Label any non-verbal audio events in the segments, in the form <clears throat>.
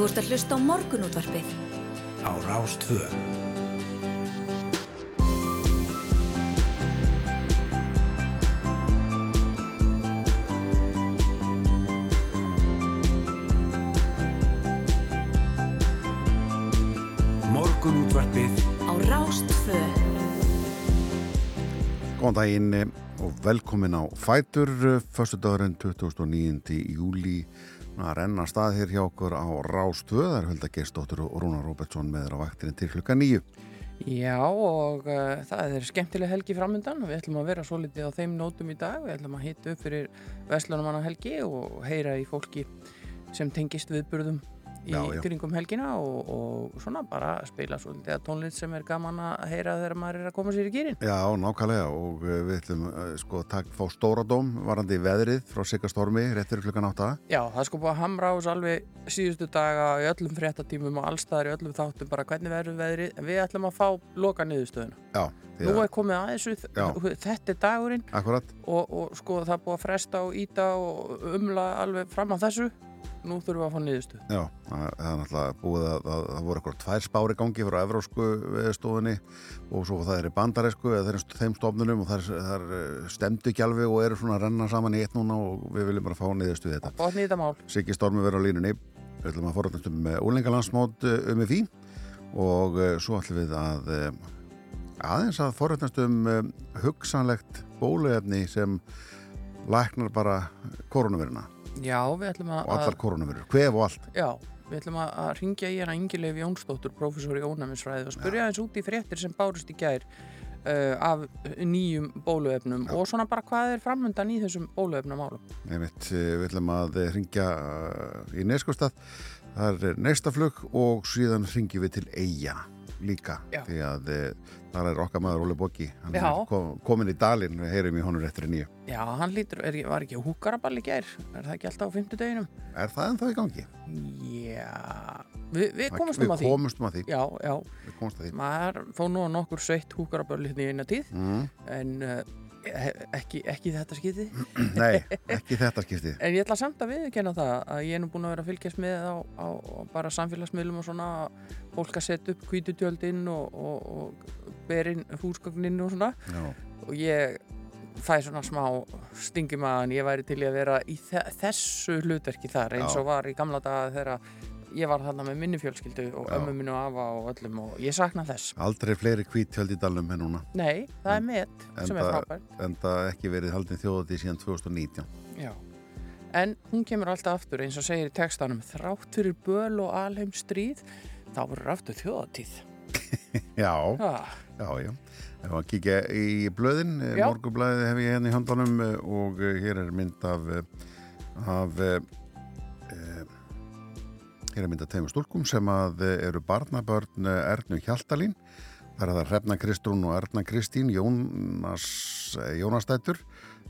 Þú ert að hlusta á morgunútvarpið. Á Rástvö. Morgunútvarpið Á Rástvö. Góðan daginn eh, og velkomin á Fætur, förstu dagurinn 2009. júli að renna stað hér hjá okkur á er Hulda Geistóttur og Rúnar Róbertsson með þér á vaktinni til klukka nýju. Já og uh, það er skemmtileg helgi framöndan við ætlum að vera svo litið á þeim nótum í dag. Við ætlum að hita upp fyrir Vestlunumanna helgi og heyra í fólki sem tengist viðburðum í Já, já. kringum helgina og, og svona bara spila svolítið að tónlist sem er gaman að heyra þegar maður er að koma sér í gýrin. Já, nákvæmlega og við ætlum uh, sko að fá stóradóm varandi veðrið frá Siggastormi rétt fyrir klukkan átta. Já, það sko búið að hamra á þessu alveg síðustu daga í öllum fréttatímum og allstaðar í öllum þáttum bara hvernig verður veðrið. En við ætlum að fá loka niðurstöðuna. Já, Nú er komið að þessu, Já. þetta er dagurinn og, og sko það búið að fresta og íta og umla alveg fram að þessu nú þurfum við að fá niðurstu já, það það er náttúrulega búið að það, það voru eitthvað tvær spári gangi frá evrósku veðstofunni og svo það er í bandaresku eða þeim, þeim stofnunum og það er, það eh, stemdu alveg og eru svona að renna saman í eitt núna og við viljum bara fá niðurstu þetta. botni í þetta mál. Siggi Stormi verður á línunni. Við ætlum að forrætast um úlengalandsmót um í því og svo ætlum við að aðeins að forrætast um hugsanlegt bóluefni sem læknar bara koronaviruna Já, við ætlum að, og allar koronavirur, hvef og allt. Já, við ætlum að, að ringja í hérna Ingileif Jónsdóttur, prófessor í ónæmisfræði og spyrja eins út í fréttir sem bárust í gær uh, af nýjum bóluefnum. Og svona bara hvað er framöndan í þessum bóluefnum álum Einmitt, eh, við ætlum að ringja í Neskustad það er neistaflug og síðan ringjum við til Eyja líka. Já. því að þar er okkar maður Óli Bóki hann Já. er kom, komin í dalinn, við heyrum í honum réttur í nýju Já, hann lítur, er, var ekki húkaraball í gær er það ekki alltaf á fimmtudeginum? Er það ennþá í gangi? Já, við, við komumst um Við að því komumst um að því, Já, já, við komumst að því. maður fóð nú nokkur sveitt húkaraböll hérna í eina tíð Mm. en uh, ekki, ekki þetta skiti <clears throat> Nei, ekki þetta skipti. En ég ætla samt að viðurkenna það að ég er nú búin að vera að fylgjast með á, á, á bara samfélagsmiðlum og svona fólk að setja upp hvítutjöldinn og, og, og berinn húsgögnin og svona. Já, og ég fæ svona smá stingi maðan ég væri til að vera í þe þessu hlutverki þar eins og var í gamla daga þegar ég var þarna með minni fjölskyldu og ömmu og afa og öllum og ég sakna þess. Aldrei fleiri hvítjöld í dalnum en núna. Nei, það er met sem er frábært. en það ekki verið haldin þjóðati síðan 2019 Já. En hún kemur alltaf aftur eins og segir í textanum þrátt fyrir böl og alheim stríð þá verður aftur þjóðatíð. <laughs> Já, Ah, já, já. Ef að kíkja í blöðin, morgublaðið hef ég henni í handunum og eh, hér er mynd af eh, af eh, hér er mynd af tveimur stúlkum sem að eh, eru barnabörn eh, Ernu Hjaltalín. Það er það Hrefna Kristrún og Erna Kristín Jónas, eh, Jónastættur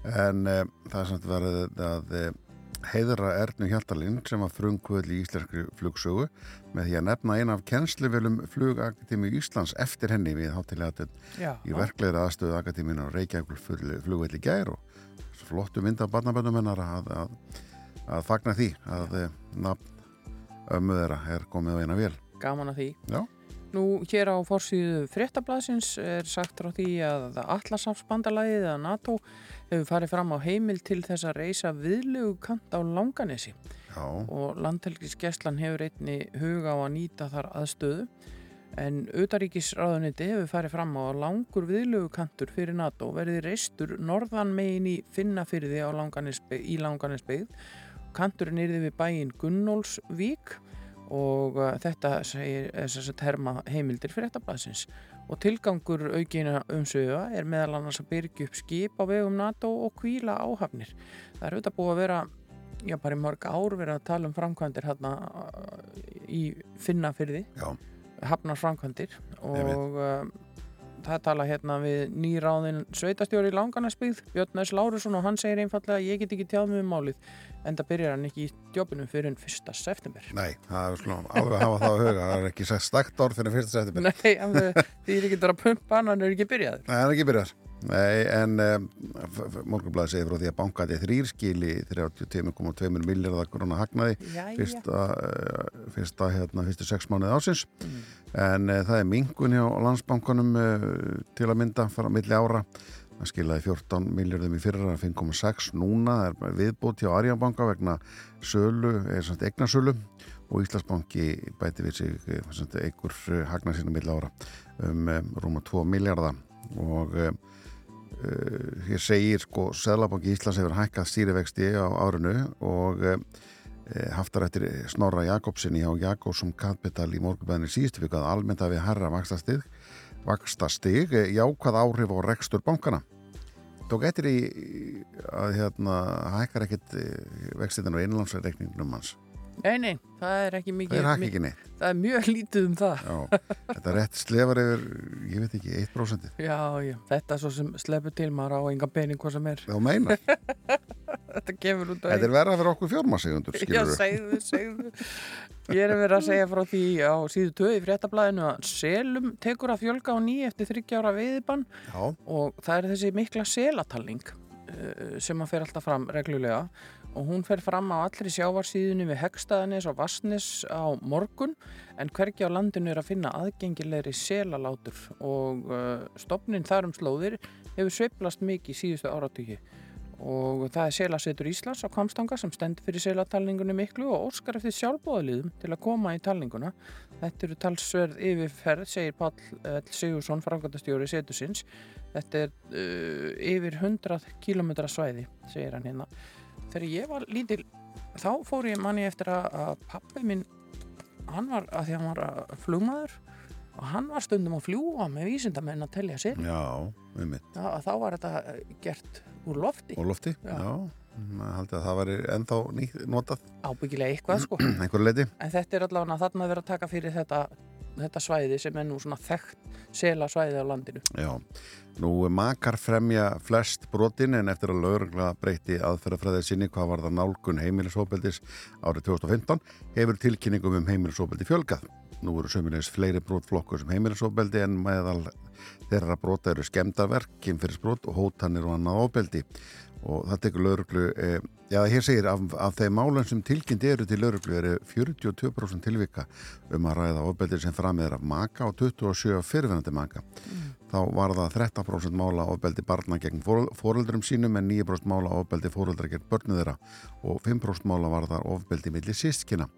en uh, það er samt verið að heiðra Ernu Hjaltalín sem var frumkvöld í íslenskri flugsögu með því að nefna eina af kennsluvelum flugakademi Íslands eftir henni við hátilega já, í verklegri aðstöðu akademínu og Reykjavík flugvelli gær og flottu mynd af barnaböndum hennar að, að, að fagna því að nafn ömmu þeirra er komið á eina vél. gaman að því. Já. Nú hér á forsýðu fréttablasins er sagt frá því að Allasafsbandalagið eða NATO hefur farið fram á heimil til þess að reysa viðlegu kant á Langanesi Já, og landhelgisgeslan hefur einni huga á að nýta þar aðstöðu en utaríkisráðuniti hefur farið fram á að langur viðlögu kantur fyrir NATO verði reistur norðan megin í Finnafyrði í Langanesbyggð kanturinn yrði við bæinn Gunnólfsvík og uh, þetta segir þess að terma heimildir fyrir þetta blaðsins. Og tilgangur aukina umsöða er meðal annars að byrja upp skip á vegum NATO og kvíla áhafnir. Það er auðvitað búið að vera já, bara í mörg ár verið að tala um framkvæmdir hérna í Finnafyrði hafnar framkvæmdir og uh, það tala hérna við nýráðin sveitastjóri í Langanæsbyggð Björn S. Lárusson og hann segir einfallega ég get ekki tjáð mig um málið en það byrjar hann ekki í jobbinu fyrir 1. september nei, það er svona alveg að hafa það að huga, það er ekki stakt orð fyrir fyrsta setjum. Nei, Nei, hann- því er ekki að pumpa hann, hann er ekki byrjaður það er ekki byrjar. Nei, en um, morgunblæði segir frá því að bankati þrýrskili 32,2 miljardar krona hagnaði Jæja. fyrsta, uh, fyrsta hérna, fyrstu sex mánuði ásins en uh, það er mingun hjá landsbankanum uh, til að mynda fara milli ára það skilaði 14 miljardum í fyrra 5,6 núna er viðbútt hjá Arjanbanka vegna sölu, eignasölu og Íslandsbanki bæti við sig eh, einhver hagna sinna milli ára um, um rúma 2 miljardar og uh, hér segir sko Sæðlabanki Íslands hefur hækkað stýrivexti á árinu og um, haftar eftir Snorra Jakobsinni á Jakobsson Kapital í morgunbæðinni síðustu viku að almennt hafi herra vakstastig vakstastig, eh, jákvæð áhrif á rekstur bankana tók eftir í að hérna hækkar ekkit vextiðin á innlandsreikningnum hans Nei, nei, það er ekki mikið. það er ekki neitt Það er mjög <laughs> lítið um það. Já, þetta rétt slefar yfir, ég veit ekki, 1% Já, já, þetta er svo sem sleppur til maður á enga pening hvað sem er. þá meinar, <laughs> Þetta gefur út á þetta er verða fyrir okkur fjármasegundur <laughs> Já, segðu, segðu. Ég er verið að segja frá því á síðu töði fréttablaðinu að selum tekur að fjölga á ný eftir þryggjára veiðibann Já, og það er þessi mikla selatalning uh, sem að fer alltaf fram reglulega og hún fer fram á allri sjávarsíðunni við Hegstaðanis og Vassnes á morgun en hvergi á landinu er að finna aðgengilegri selalátur og uh, stopnin þar um slóðir hefur sveiflast mikið síðustu áratugi og það er Selasetur Íslands á Kvamstanga sem stendur fyrir selatalningunni miklu og óskar eftir sjálfbóðaliðum til að koma í talninguna. Þetta eru talsverð yfirferð, segir Pál L. Sigursson, framkvæmdastjóri Setusins. Þetta er uh, yfir 100 km svæði, segir hann hérna. Þegar ég var lítil, þá fór ég manni eftir að, að pappi minn, hann var, að því hann var að flugmaður og hann var stundum að fljúa með vísindamenn að telja sér. já, Þá, þá var þetta gert úr lofti, Og lofti, Já. já, að það væri ennþá nýtt, notað ábyggilega eitthvað sko. <clears throat> En þetta er allavega þarna að vera að taka fyrir þetta, þetta svæði sem er nú svona þekkt sela svæði á landinu. Já, nú makar fremja flest brotin en eftir að lögregla breyti aðferðafræðið sinni hvað var það nálgun heimilisofbeldis árið 2015 hefur tilkynningum um heimilisofbeldi fjölgað. Nú eru sömulegis fleiri brotflokkur sem heimilisofbeldi en meðal þeirra brota eru skemdarverk, kynfyrirsbrot og hótanir og annað ofbeldi og það tekur lögreglu, eh, já hér segir af, af þeim málum sem tilkynnt eru til lögreglu eru 42% tilvika um að ræða ofbeldi sem framið er af maka og 27% af fyrirvenandi maka þá var það 13% mála ofbeldi barna gegn fóreldrum sínum en 9% mála ofbeldi fóreldra gegn börnu þeirra og 5% mála var það ofbeldi milli sístkina.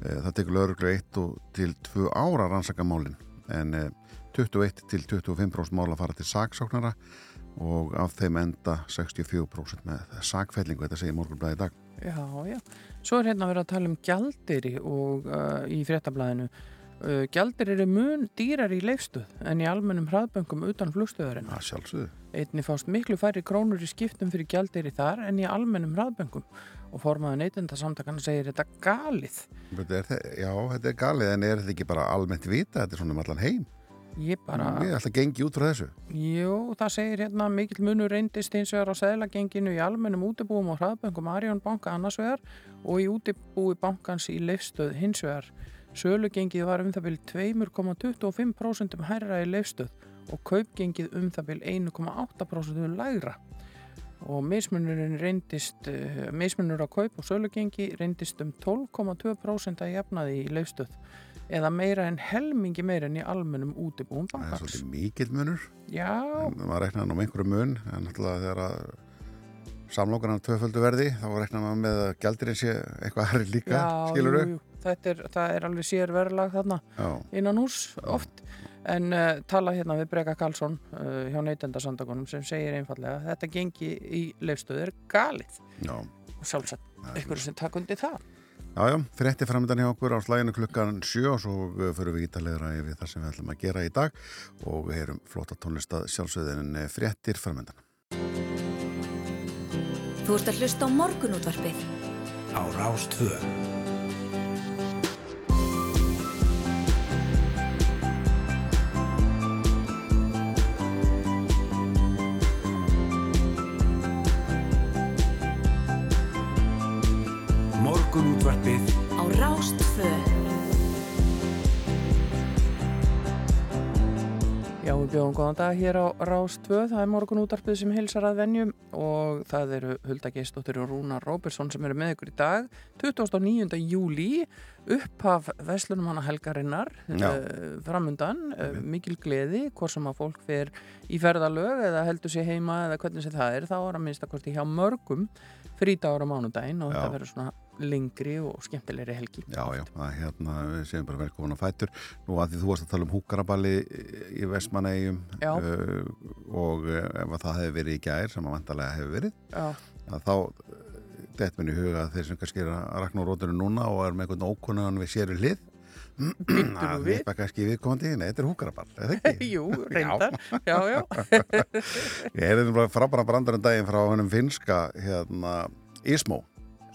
Það tekur lögreglu 1 til 2 ára rannsaka málin en eh, 21 til 25% mála fara til saksóknara og af þeim enda 64% með sakfellingu, þetta segir morgunblæði í dag. Já, já. Svo er hérna verið að tala um gjaldiri og uh, í fréttablaðinu. Uh, gjaldir eru mun dýrar í leifstuð en í almennum hraðböngum utan flugstöðurinn. Það sjálfsögðu. Einni fást miklu færri krónur í skiptum fyrir gjaldiri þar en í almennum hraðböngum og formaður neytendasamtakana segir þetta galið. Þetta er, já, þetta er galið en er þetta ekki bara almennt vita, þetta er svona um allan heim. Ég bara... Við ætla að gengi út frá þessu. Jú, það segir hérna mikill munur reyndist eins vegar á seðlagenginu í almennum útibúum og hraðböngum Arjón banka annars vegar og í útibúi bankans í leifstöð hins vegar. Sölugengið var um það byrjum 2,25% hærra í leifstöð og kaupgengið um það byrjum 1,8% lægra. Og mismunurinn reyndist, uh, mismunur á kaup og sölugengi reyndist um 12,2% að jafnaði í leifstöð eða meira en helmingi meira en í almennum útibúum Það er bankans. svolítið mikill munur. Já, En maður reknaði nú með einhverju mun, en náttúrulega þegar er tvöföldu verði, þá reknaði maður með að gældirinn sé eitthvað herri líka, já, skilur jú. Þetta er, það er alveg sér verðlag þarna Já, innan hús oft en uh, tala hérna við Breka Karlsson uh, hjá neytendasandakunum sem segir einfallega að þetta gengi í leifstöðu er galið já. og sjálfsagt ykkur sem takk undir það Já, já, frétti framöndan hjá okkur á slæginu klukkan sjö og svo uh, förum við ítalegra yfir það sem við ætlum að gera í dag og við heyrum flotta tónlistað sjálfsögðin en fréttir framöndan. Þú ert að hlusta á morgunútvarpið. á Rástvö. Já, við bjóðum góðan dag hér á Rás 2, það er morgun útarpið sem hilsar að venjum og það eru Hulda Geistóttir og Rúnar Róbersson sem eru með ykkur í dag. 29. júli upphaf Veslunumanna helgarinnar uh, framundan, uh, mikil gleði hvort sem að fólk fer í ferðalög eða heldur sér heima eða hvernig sem það er, þá er að minnst að hvort í hjá mörgum frítagur á mánudaginn og Já. þetta verður svona lengri og skemmtilegri helgi Já, já, það er hérna, við séum bara velkomin á fætur. Nú að því þú varst að tala um húkaraballi í Vestmannegjum Já. og uh, ef að það hefur verið í gær, sem að vantarlega hefur verið, Já, að þá dett minn í huga að þeir sem kannski er að rakna á rótunum núna og er með einhvern ókunnan við sér í hlið, Býttu nú að við. veipa kannski viðkomandi, nei, þetta er húkaraball, eða ekki? <laughs> Jú, <laughs> reyndar, já, já, <laughs> Ég heyrði bara frábæra brandarinn daginn frá hennum finska hérna Ísmó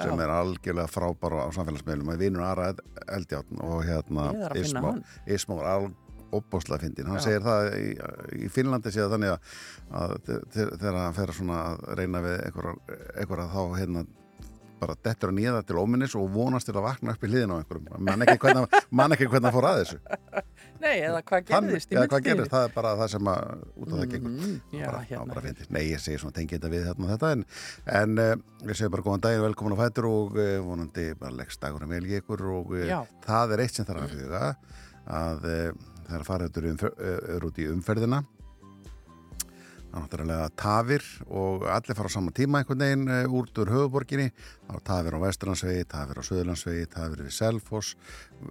sem er algjörlega frábæra á samfélagsmiðlum og vinur Ara Eldjárn og hérna að. Ísmó er alveg opbóslega fyndin, hann Já. segir það í, í Finnlandi séð þannig að, að þe- þe- þegar hann fer að reyna við einhverja þá hérna bara dettur hann nýða til óminnis og vonast til að vakna upp í hliðin á einhverjum. Man ekki hvernig, hann fór að þessu. Nei, eða hvað gerðist í eða hvað gerðist, það er bara það sem að út af það gengur. Mhm, Já, bara, hérna. bara. Nei, ég segi svona tengi þetta við hérna og þetta en, en uh, við segjum bara góðan daginn, velkomin á fætur og uh, vonandi bara leggst dagur um velgi ykkur og uh, það er eitt sem þarf að huga að það er að fara uh, út í umferðina. það er náttúrulega tafir og allir fara á sama tíma einhvern veginn uh, út úr höfuborginni er tafir á Vestrandsvegi, tafir á Söðurlandsvegi tafir við Selfoss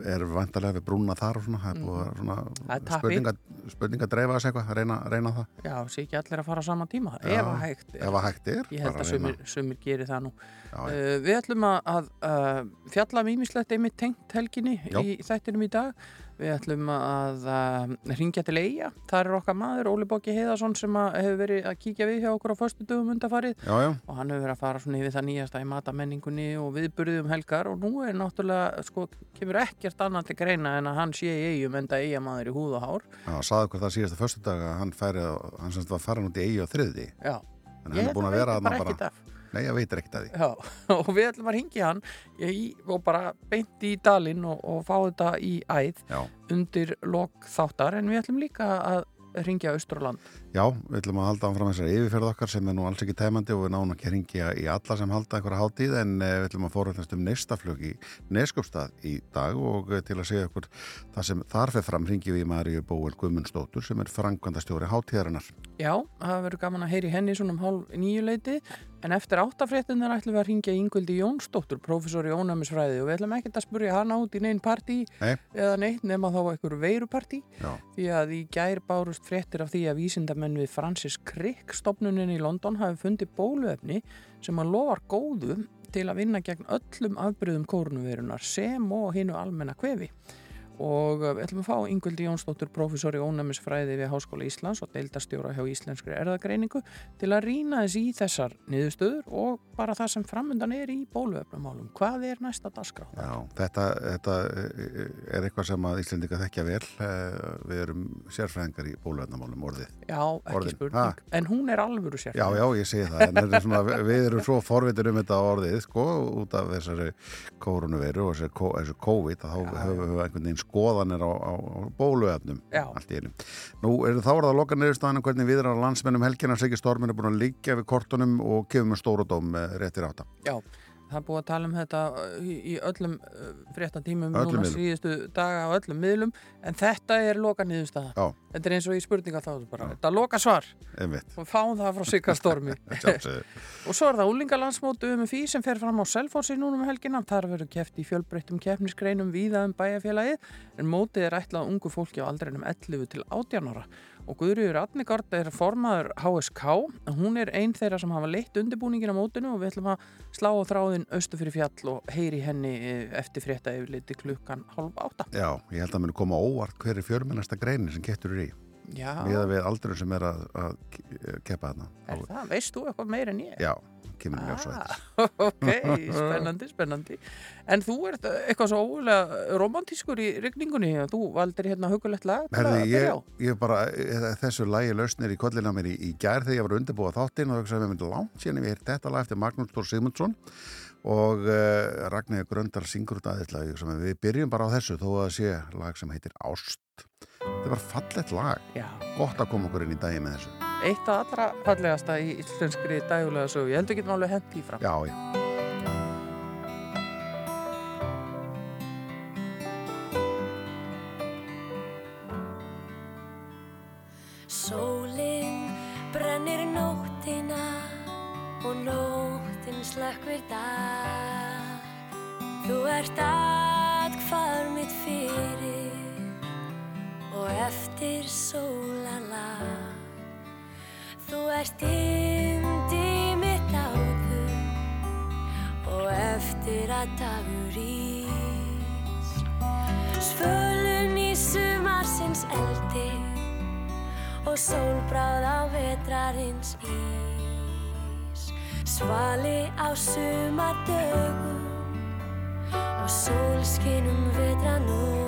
er vantarlega við brúna þar og svona það er búið svona Mhm. Tappi. spurninga, spurninga dreifa þessu eitthvað, reyna, reyna það Já, sé ekki allir að fara á sama tíma Já, ef að hægt er. ef að hægt er Ég held að sumir, sumir gerir það nú. Já, já. Uh, við ætlum að, að uh, fjalla mýmislegt einmitt tengt helginni Já. í þættinum í dag. Við ætlum að uh, ringja til Eyja. Það er okkar maður, Óli Bóki Heiðarsson, sem hefur verið að kíkja við hjá okkur á föstu dögum undarfarið já, já, og hann hefur verið að fara svona yfir það nýjasta í matamenningunni og viðburðið um helgar og nú er náttúrulega, sko, kemur ekkert annað til greina en að hann sé í Eyjum enda Eyjamaður í húð og hár. já, saði okkur það síðasta föstudag að hann færi, á- hann semst var farin út í eigi á þriði Já, er að vera bara ekkert af. Nei, ég veitir ekkert að því Já, <laughs> og við ætlum að ringja hann í, og bara beint í dalinn og, og fá þetta í æð já, undir lok þáttar en við ætlum líka að ringja Östurland. Já, við ætlum að halda áfram þessari yfirferð okkar sem er nú alls ekki tæmandi og við náum ekki að ringja í alla sem halda einhverja hátíð en eh, við ætlum að fórhaldast um neistaflug í Neskupstað í dag og eh, til að segja okkur það sem þar fer fram ringjum við Maríu Bóel Guðmundsdóttur sem er frangvandastjóri hátíðarinnar Já, það verður gaman að heyri henni svona um hálf nýju leiti en eftir áttafréttunar ætlum við að ringja Ingvildi Jónsdóttur, professor í ónæmisfræði og við ætlum ekkert að spurja hana út í neinn partí Nei. eða neitt nema þá einhver veirupartí því að í gær bárust fréttir af því að vísindamenn við Francis Crick stopnunin í London hafi fundið bóluefni sem að lofar góðu til að vinna gegn öllum afbyrðum kórnuveirunar sem og hinu almenna kvefi og uh, við ætlum að fá Ingvildi Jónsdóttur professor í ónæmisfræði við Háskóla Íslands og deildastjóra hjá Íslenskri erðagreiningu til að rýna þess í þessar niðurstöður og bara það sem framöndan er í bóluefnumálum. Hvað er næsta dagskrá? já þetta, þetta eh, er eitthvað sem að Íslendinga þekkja vel Eh, við erum sérfræðingar í bóluefnamálum orðið Já, ekki Orðin, spurning. ha? En hún er alvöru sér. Já, já, ég segi það, er svona, við erum svo forvitur um þetta orðið, sko, út af þessari við skoðanir á, á, á einu. Nú, er, þá er það að loka niðurstaðan hvernig við erum á landsmennum helgina, Siggi Stormin er búin að liggja við kortunum og kefum með stóradóm réttir átta. Já, það er búið að tala um þetta uh, í, öllum uh, fréttatímum núna síðustu daga á öllum miðlum en þetta er loka niðurstaða. Já. Þetta er eins og í spurninga þá. Þetta er loka svar og fáum það frá Sigga Stormi. <laughs> sjálfsögðu. og svo er það úlingalandsmótu um FÍ sem fer fram á Selfossi núna um helgina. Þar verður keft í fjölbreyttum keppnisgreinum víða um bæjarfélagið en mótið er ætlað ungu fólki á aldrinum 11 til 18 ára. Og Guðrýður Atnigard er formaður HSK. Hún er einn þeirra sem hafa leitt undirbúningin á mótinu og við ætlum að slá á þráðin austu fyrir fjall og heyri henni eh, eftir frétta yfirleiti klukkan halv átta. Já, ég held að muni koma óvart hver er fjörmennasta greinin sem eru í, Já, miða við aldrei sem er að, að keppa þarna. er það? Veist þú eitthvað meira en ég? Já, kemur mjög svo Ah, eftir. <laughs> ok, spennandi, spennandi. En þú ert eitthvað svo ólega romantískur í rigningunni þú valdir hérna hugulegt lag Herði, ég, ég bara, eh, þessu lægi lausnir í kollina mér í, í gær þegar ég var að undirbúa þáttinn og hugsaði að við myndum langt síðan ég heyrði þetta lag eftir Magnús Þór Sigmundsson. Og uh, Ragnæði Gröndal syngur út aðeins við byrjum bara á þessu þó að það sé lag sem heitir Ást. Þetta var fallet lag. Já, gott að koma okkur inn í dagi með þessu eitt af allra fallegasta í íslenskri dægulega sögu. Ég heldur getum alveg hent í fram. já, já, Sólinn brennir nóttina og nóttin slökkvir dag. Þú ert atkvar mitt fyrir og eftir sólalag. Þú ert yndi mitt áður og eftir að dagur ís. Svölun í sumarsins eldi og sólbráð á vetrarins ís svali á sumardögum og sólskinum vetranótt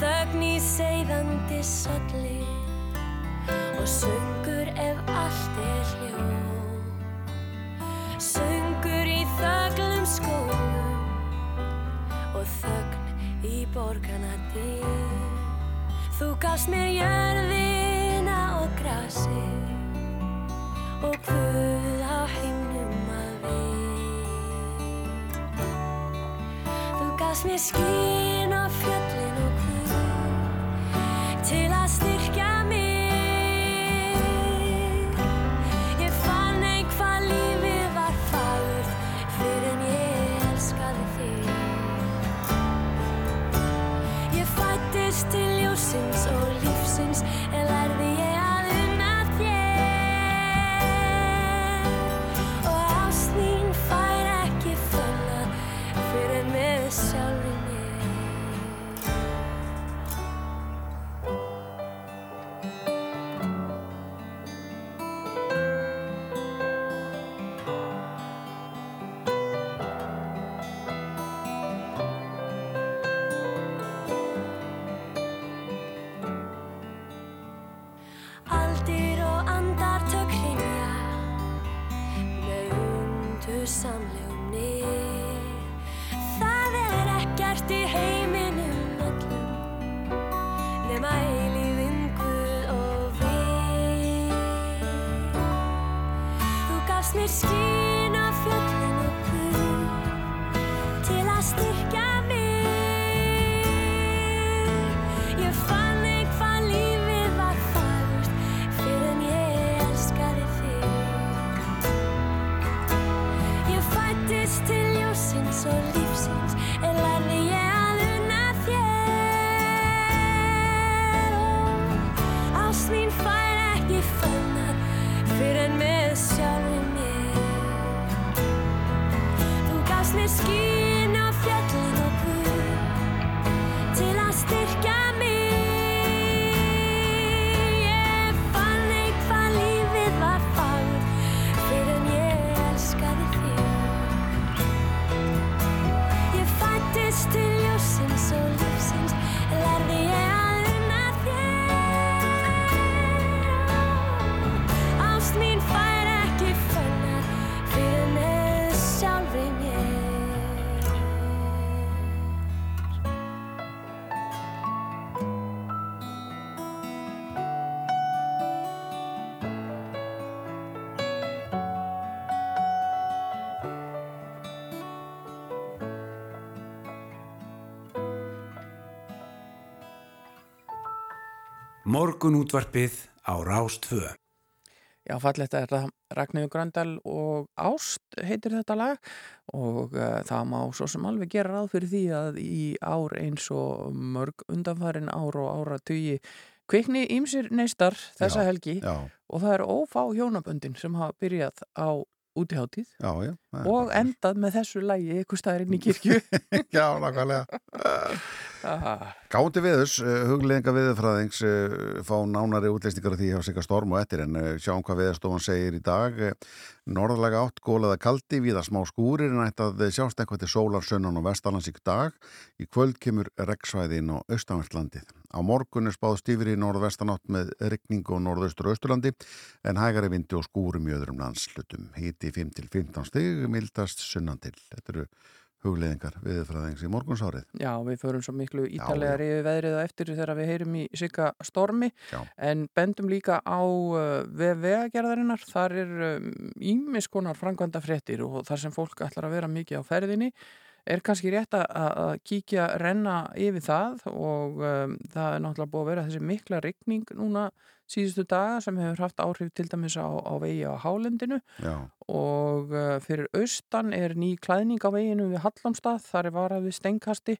þögn í seiðandi solli og söngur ef allt er hljó söngur í þöglum skóum og þögn í borgana dyr Þú gafst mér jörðina og grasi og Guð á himnum að við. Þú gafst mér skín og fjöllin og Guð til að styrkja til ljósins og lífsins en lærði ég Morgun útvarpið á Rástvö. Já, fallegt er þetta Ragnhjóður Gröndal og Ást heitir þetta lag og uh, það má svo sem alveg gera ráð fyrir því að í ár eins og mörg undanfærin ár og áratugi kvikni ímsir neistar þessa Já, helgi já, og það eru ófá hjónaböndin sem hafa byrjað á útiháttíð já, já það er og bara- endað með þessu lægi ykkur staðarinn í kirkju. <laughs> Já, nákvæmlega. Gáti viðus, hugleðinga viðfræðings fá nánari útleysningar af því hjá Sigga Storm og ettir en eh, sjáum hvað viðastofan segir í dag. Eh, Norðalega átt, gólaða kaldi viða smá skúrir en ætti að sjást eitthvað til sólar sunnan og vestalans í dag. Í kvöld kemur reggsvæði inn á austanvertlandið. Á morgun er spáð stífri í norðvestanátt með rigning og norðaustur og austurlandi en hægari vindi og skúrum í öðrum landslutum. Hiti 5-15 stig, mildast sunnan til. Þetta eru hugleðingar viðfræðings í morgunsárið. Já, við förum svo miklu ítalega yfir veðrið og eftir þegar við heyrum í sigga stormi Já. en bendum líka á uh, vegagerðarinnar, þar er ímis um, konar frangvanda fréttir og þar sem fólk ætlar að vera mikið á ferðinni er kannski rétt að, að kíkja renna yfir það og um, það er náttúrulega búið að vera þessi mikla rigning núna síðustu daga sem hefur haft áhrif til dæmis á, á vegi á hálendinu Já, og uh, fyrir austan er ný klæðning á veginu við Hallamstað, þar er varað við steinkasti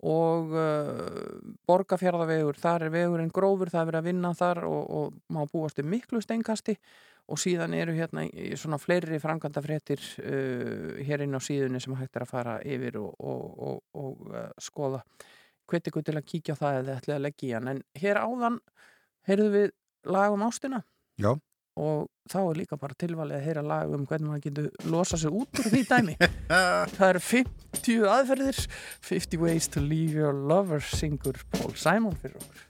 og uh, borgarfjörðavegur, þar er vegurinn grófur, það er verið að vinna þar og, og má búast um miklu steinkasti og síðan eru hérna svona fleiri framkvæmda fréttir uh, hér inn á síðunni sem hægt er að fara yfir og, og, og, og uh, skoða. Hveti ykkur til að kíkja á það eða ætlaði að leggja í hann. En hér áðan heyrðu við lag um ástina. Já. og þá er líka bara tilvalið að heyra lag um hvernig maður getur losa sig út úr því dæmi. <laughs> Það eru 50 aðferðir. 50 ways to leave your lover syngur Paul Simon fyrir okkur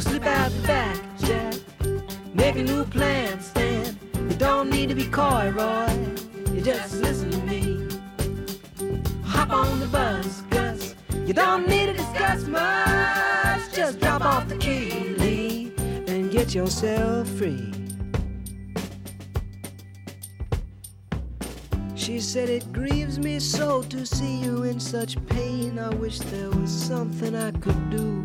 Slip out the back, Jack. Make a new plan, Stan. You don't need to be coy, Roy. You just listen to me. Hop on the bus, Gus. You don't need to discuss much. Just drop off the key, Lee, and get yourself free. She said, It grieves me so to see you in such pain. I wish there was something I could do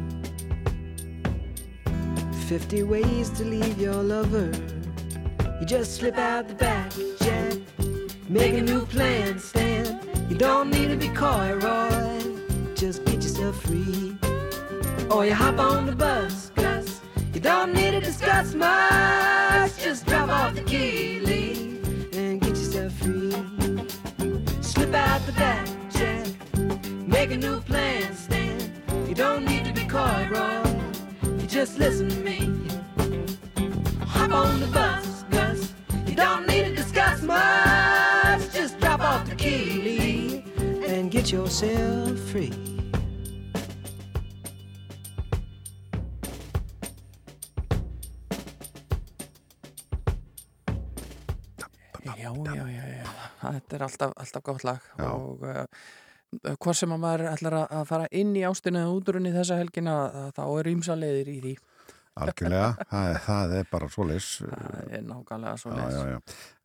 50 ways to leave your lover. You just slip out the back, Jack. Make a new plan, Stan. You don't need to be coy, Roy. Just get yourself free. Or you hop on the bus, Gus. You don't need to discuss much. Just drop off the key, Lee, and get yourself free. Slip out the back, Jack. Make a new plan, Stan. You don't need to be coy, Roy. Just listen to me. Hop on the bus, Gus. You don't need to discuss much. Just drop off the key, Lee, and get yourself free. Já, já, já, já, þetta er alltaf, alltaf gott lag Já. og uh, hvað sem að maður ætlar að fara inn í ástina eða útrunni þessa helgina uh, þá er ýmsalegir í því. Algjörlega, <laughs> það, er, það er bara svoleis það er nákvæmlega svo já, já, já.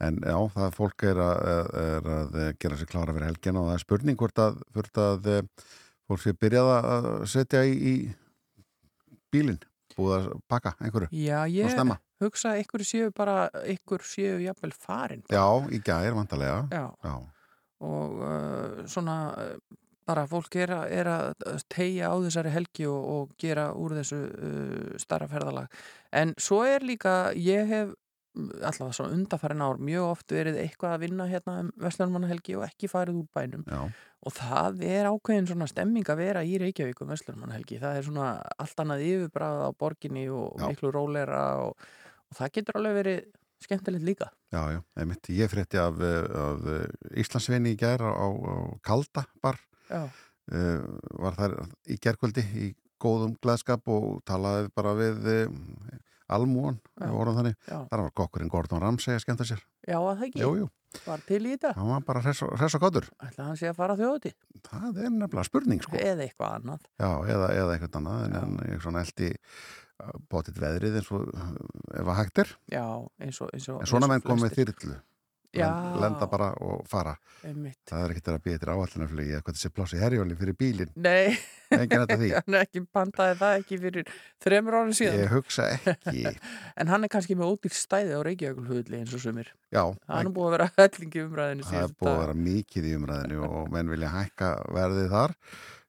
en já, það fólk er að, er að gera sér klára fyrir helgina og það er spurning hvort að, hvort að eh, fólk sé byrjað að setja í, í bílinn búið að pakka einhverju Já, ég hugsa að ykkur séu bara ykkur séu jafnvel farin. Já, í gær vantarlega já, og uh, svona uh, bara fólk er er að tegja á þessari helgi og, og gera úr þessu uh, starra ferðalag. En svo er líka, ég hef allavega svona undarfærin ár mjög oft verið eitthvað að vinna hérna um Vestlunmannahelgi og ekki farið úr bænum. Já, og það er ákveðin svona stemming að vera í Reykjavík um Vestlunmannahelgi það er svona allt annað yfirbræð á borginni og Já. miklu rólera og, og það getur alveg verið skemmtilegt líka já, já, einmitt. Ég frétti af, eh, af eh, Íslandsvinni í gær á, á Kalda bar. Uh, var þar í gerkvöldi í góðum gleðskap og talaði bara við uh, almúan, vorum þannig. já, Þar var kokkurinn Gordon Ramsay að skemmta sér. já að það ekki Jú, jú, var til í þetta, hann var bara hress og- gottur. ætla hann sé að fara þjóði Það er nefnilega spurning, sko. eða eitthvað annað Já, eða, eða eitthvað annað, en, en ég svona eldi bótið veðrið eins og ef að hægt er. já, eins og, eins og En svona menn komið. Len- Lenda bara og fara. Einmitt. Það er ekkert að býja til áallinarflugi eða hvað þessi plási herjóli fyrir bílinn. Nei, Engin þetta því. <laughs> hann er ekki pantaði það ekki fyrir þremur árum síðan Ég hugsa ekki. <laughs> en hann er kannski með ódýr stæði á Reykjavíkulhulli eins og sumir Já, hann er <laughs> búið að vera hellingi umræðinu það er búið að vera mikið í umræðinu og menn vilja hækka verðið þar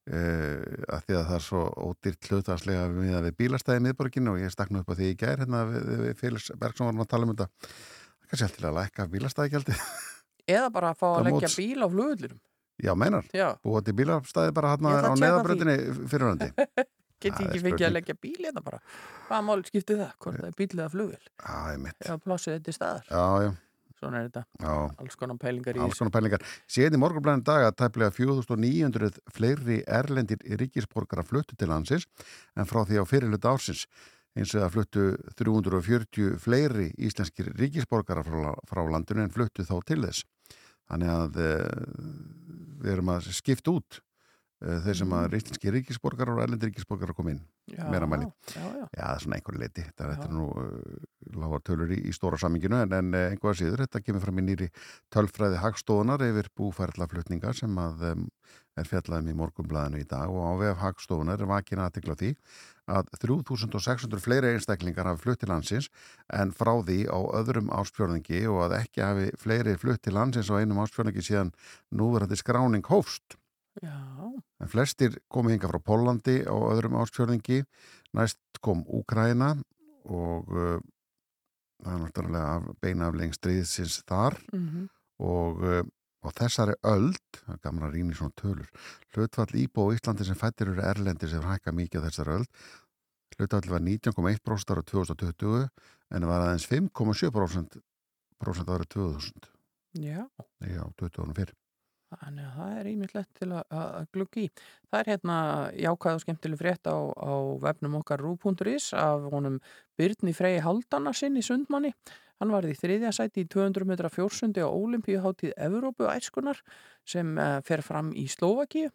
að því að það er svo ódýrt hlutarslega við, við bílastæði miðborginu og ég stakna upp á því í gær hérna við, við Félags Bergson varum að tala um þetta. Það kannski alltaf að lækka bílastæðigjaldi <laughs> eða bara að fá að leggja móts. bíl á flugullinum Já, meinar, búið til bílastæði bara hérna á neðabröndinni fyrirhandi <laughs> geti ekki spurning. að leggja bíl hérna bara? Hvaða mál skiptir það, hvort það er bíl eða flugvill Já, ég mitt já, svona er þetta já alls konar pælingar í Alls konar pælingar. Síðan í morgunblæðin dag að tæplega 4900 fleiri erlendir ríkisborgara fluttu til landsins en frá því á fyrirluta ársins eins og að fluttu 340 fleiri íslenskir ríkisborgara frá, frá landinu en fluttu þá til þess. Þannig að e, við erum að skipta út þeir sem að íslenski ríkisborgara og erlendir ríkisborgara kom inn. já, meira mæli. já, já, Já, það er svona einhverju leiti. Þetta, þetta er nú uh, lágar tölur í, í stóra saminginu en, en eh, einhverja síður. Þetta kemur fram í nýri tölfræði hagstofunar yfir búfærlaflutningar sem að um, er fjallaðum í morgunblæðinu í dag og á vef hagstofunar er vakin aðtikla því að 3600 fleiri einstaklingar hafi flutt til landsins en frá því á öðrum áspjörningi og að ekki hafi fleiri flutt til landsins á einum áspjörningi síðan núverandi skráning hófst. Já, En flestir komu hinga frá Pólandi á öðrum ástfjörðingi, næst kom Úkraina og uh, það er náttúrulega af, beina af lengst stríðsins þar. Mm og uh, á þessari öld, það er gamla rýn í svona tölur, hlutfall íbó í Íslandi sem fættir eru erlendir sem hækka mikið á þessari öld, hlutfall var 19,1% ára 2020 en var aðeins 5,7% prósent árið 2000, já. Já, 20 árum fyrr. Þannig að það er ímyndlegt til að, að glugga í. Það er hérna jákvæð og skemmtileg frétt á, á vefnum okkar rú.is af honum Byrni Frey Haldana sinn í Sundmanni. Hann var í þriðja sæti í 200 metra fjórssundi á Olimpíuháttíð Evrópu æskunar sem uh, fer fram í Slovakíu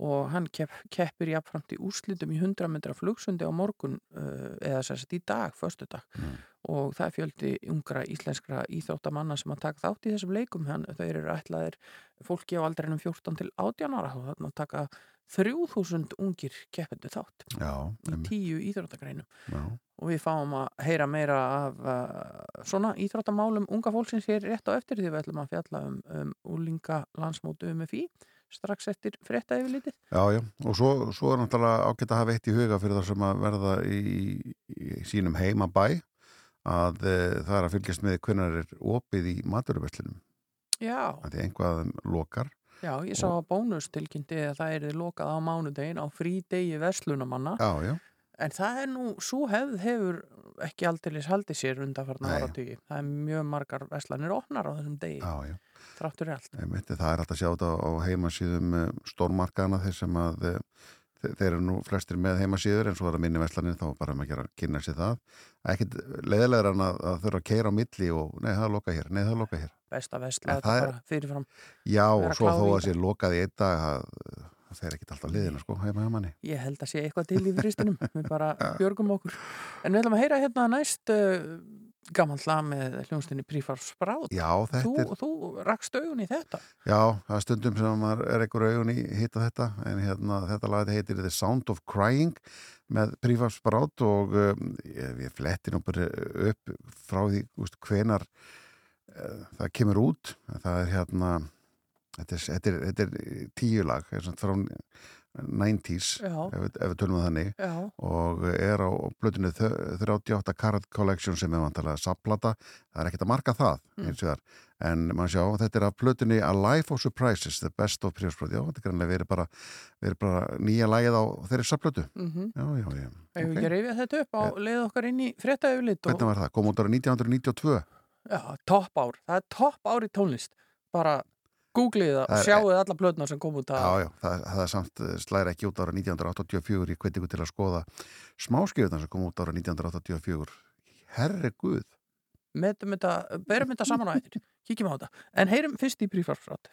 og hann kepp, keppir jafnframt í úrslitum í 100 metra flugsundi á morgun uh, eða sérst í dag, förstu dag Mm. og það fjöldi ungra íslenskra íþróttamanna sem að taka þátt í þessum leikum. Hann, þau eru ætlaðir fólki á aldrinum 14 til 18 ára og þarna taka 3000 ungir keppendu þátt Já, í tíu íþróttagreinum. Já. og við fáum að heyra meira af uh, svona íþróttamálum unga fólksins hér rétt á eftir því við ætlum að fjalla um, um úlinga landsmótu UMFI strax eftir frétta yfir litið Já, já, og svo, svo er náttúrulega ágætt að hafa eitt í huga fyrir það sem að verða í, í sínum heimabæ að e, það er að fylgjast með hvernig er opið í maturverslunum Já, að því einhvað af þeim lokar. Já, ég sá að bónus tilkynnti að það er lokað á mánudegin á frídegi verslunamanna. Já, já, En það er nú, svo hefð hefur ekki aldeilis haldið sér undanfarnar Nei. áratugi. Það er mjög margar veslanir opnar á þessum degi, já, já þráttur í allt. einmitt, það er alltaf að sjá þetta á heimasíðum e, stórmarkaðana þeir sem að e, þe- þeir eru nú flestir með heimasíður en svo er að minni verslanir þá bara að gera að kynna sér það ekkit leiðilegur en að, að þurfa að keira á milli og nei það er lokað hér, nei það er lokað hér Besta vesla þetta bara fyrirfram. Já, og svo þó að sé lokað í einn dag það, það fer ekkit alltaf liðina sko, heima hjá manni Ég held að sé eitthvað til í fristinum. <laughs> við bara björgum okkur. En við ætlum að heyra hérna næst uh, gaman lag með hljónstinni Prífar Spráð. Já, Þú, er þú rakst augun í þetta. Já, það er stundum sem maður er einhver augun í hitta þetta, en hérna þetta lagið heitir The Sound of Crying með Prífaf Sprát og um, ég, ég fletti nú bara upp frá því úst, hvenar uh, það kemur út það er hérna þetta er, þetta er, þetta er tíu lag frá 90s Já. ef, við- ef við tölum við þannig. Já, og er á blötunni 38 Karat Collection sem er vantalega sapplata, það er ekkert að marka það Mm. en maður sjá þetta er af blötunni A Life of Surprises The Best of Príosbröð, já, þetta er grannlega verið bara, verið bara nýja lagið á þeirri sapplötu mhm. já, já, já, Hefur Ok. ekki reyfið þetta upp á leið okkar inn í frétta yfirlit og hvernig var það, kom út ára 1992 já, topp ár, það er topp ár í tónlist. Bara googlið það sjáuð alla plötna sem kom út að Já, já, það, það er samt eh, slæra ekki út ára 1984 ég hveti ykkur til að skoða smáskjöðunar sem kom út ára 1984 Herre Guð. Metum þetta, saman á eittir kíkjum á þetta, en heyrum fyrst í prífarsfrátt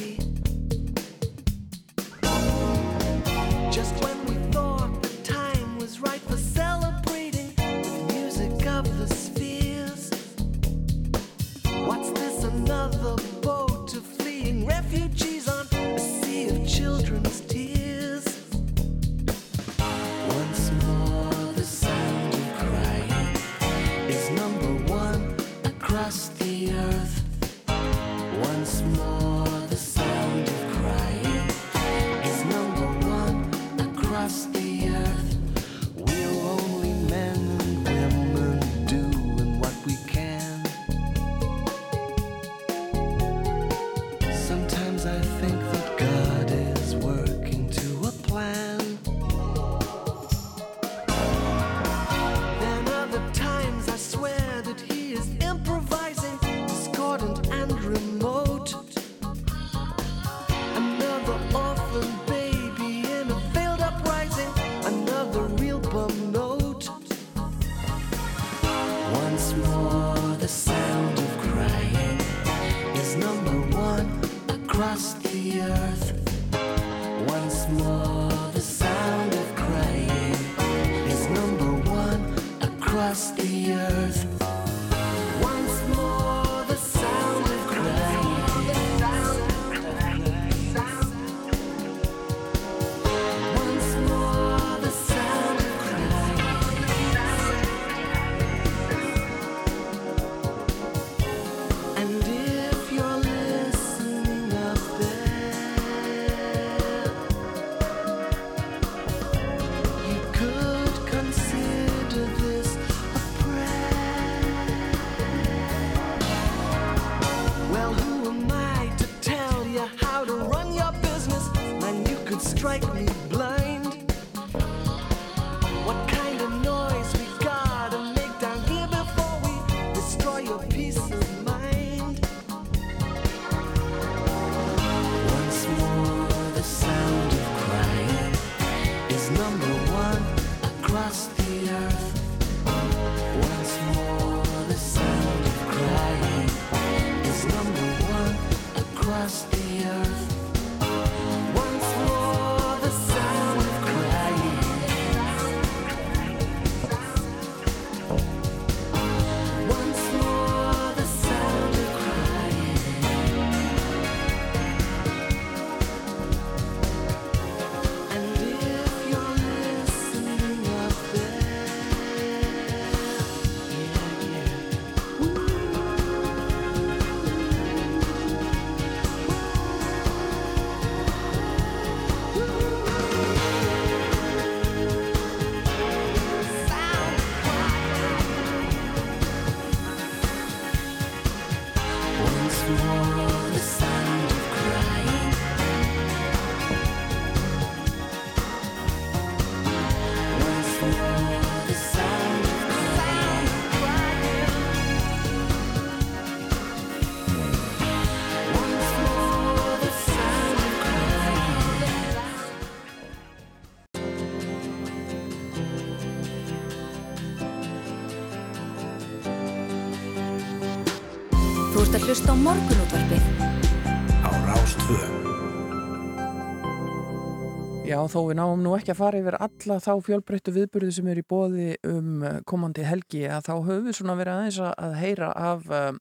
þó við náum nú ekki að fara yfir alla þá fjölbreyttu viðburði sem er í bóði um eh, komandi helgi að þá höfum við svona verið aðeins að- heyra af um,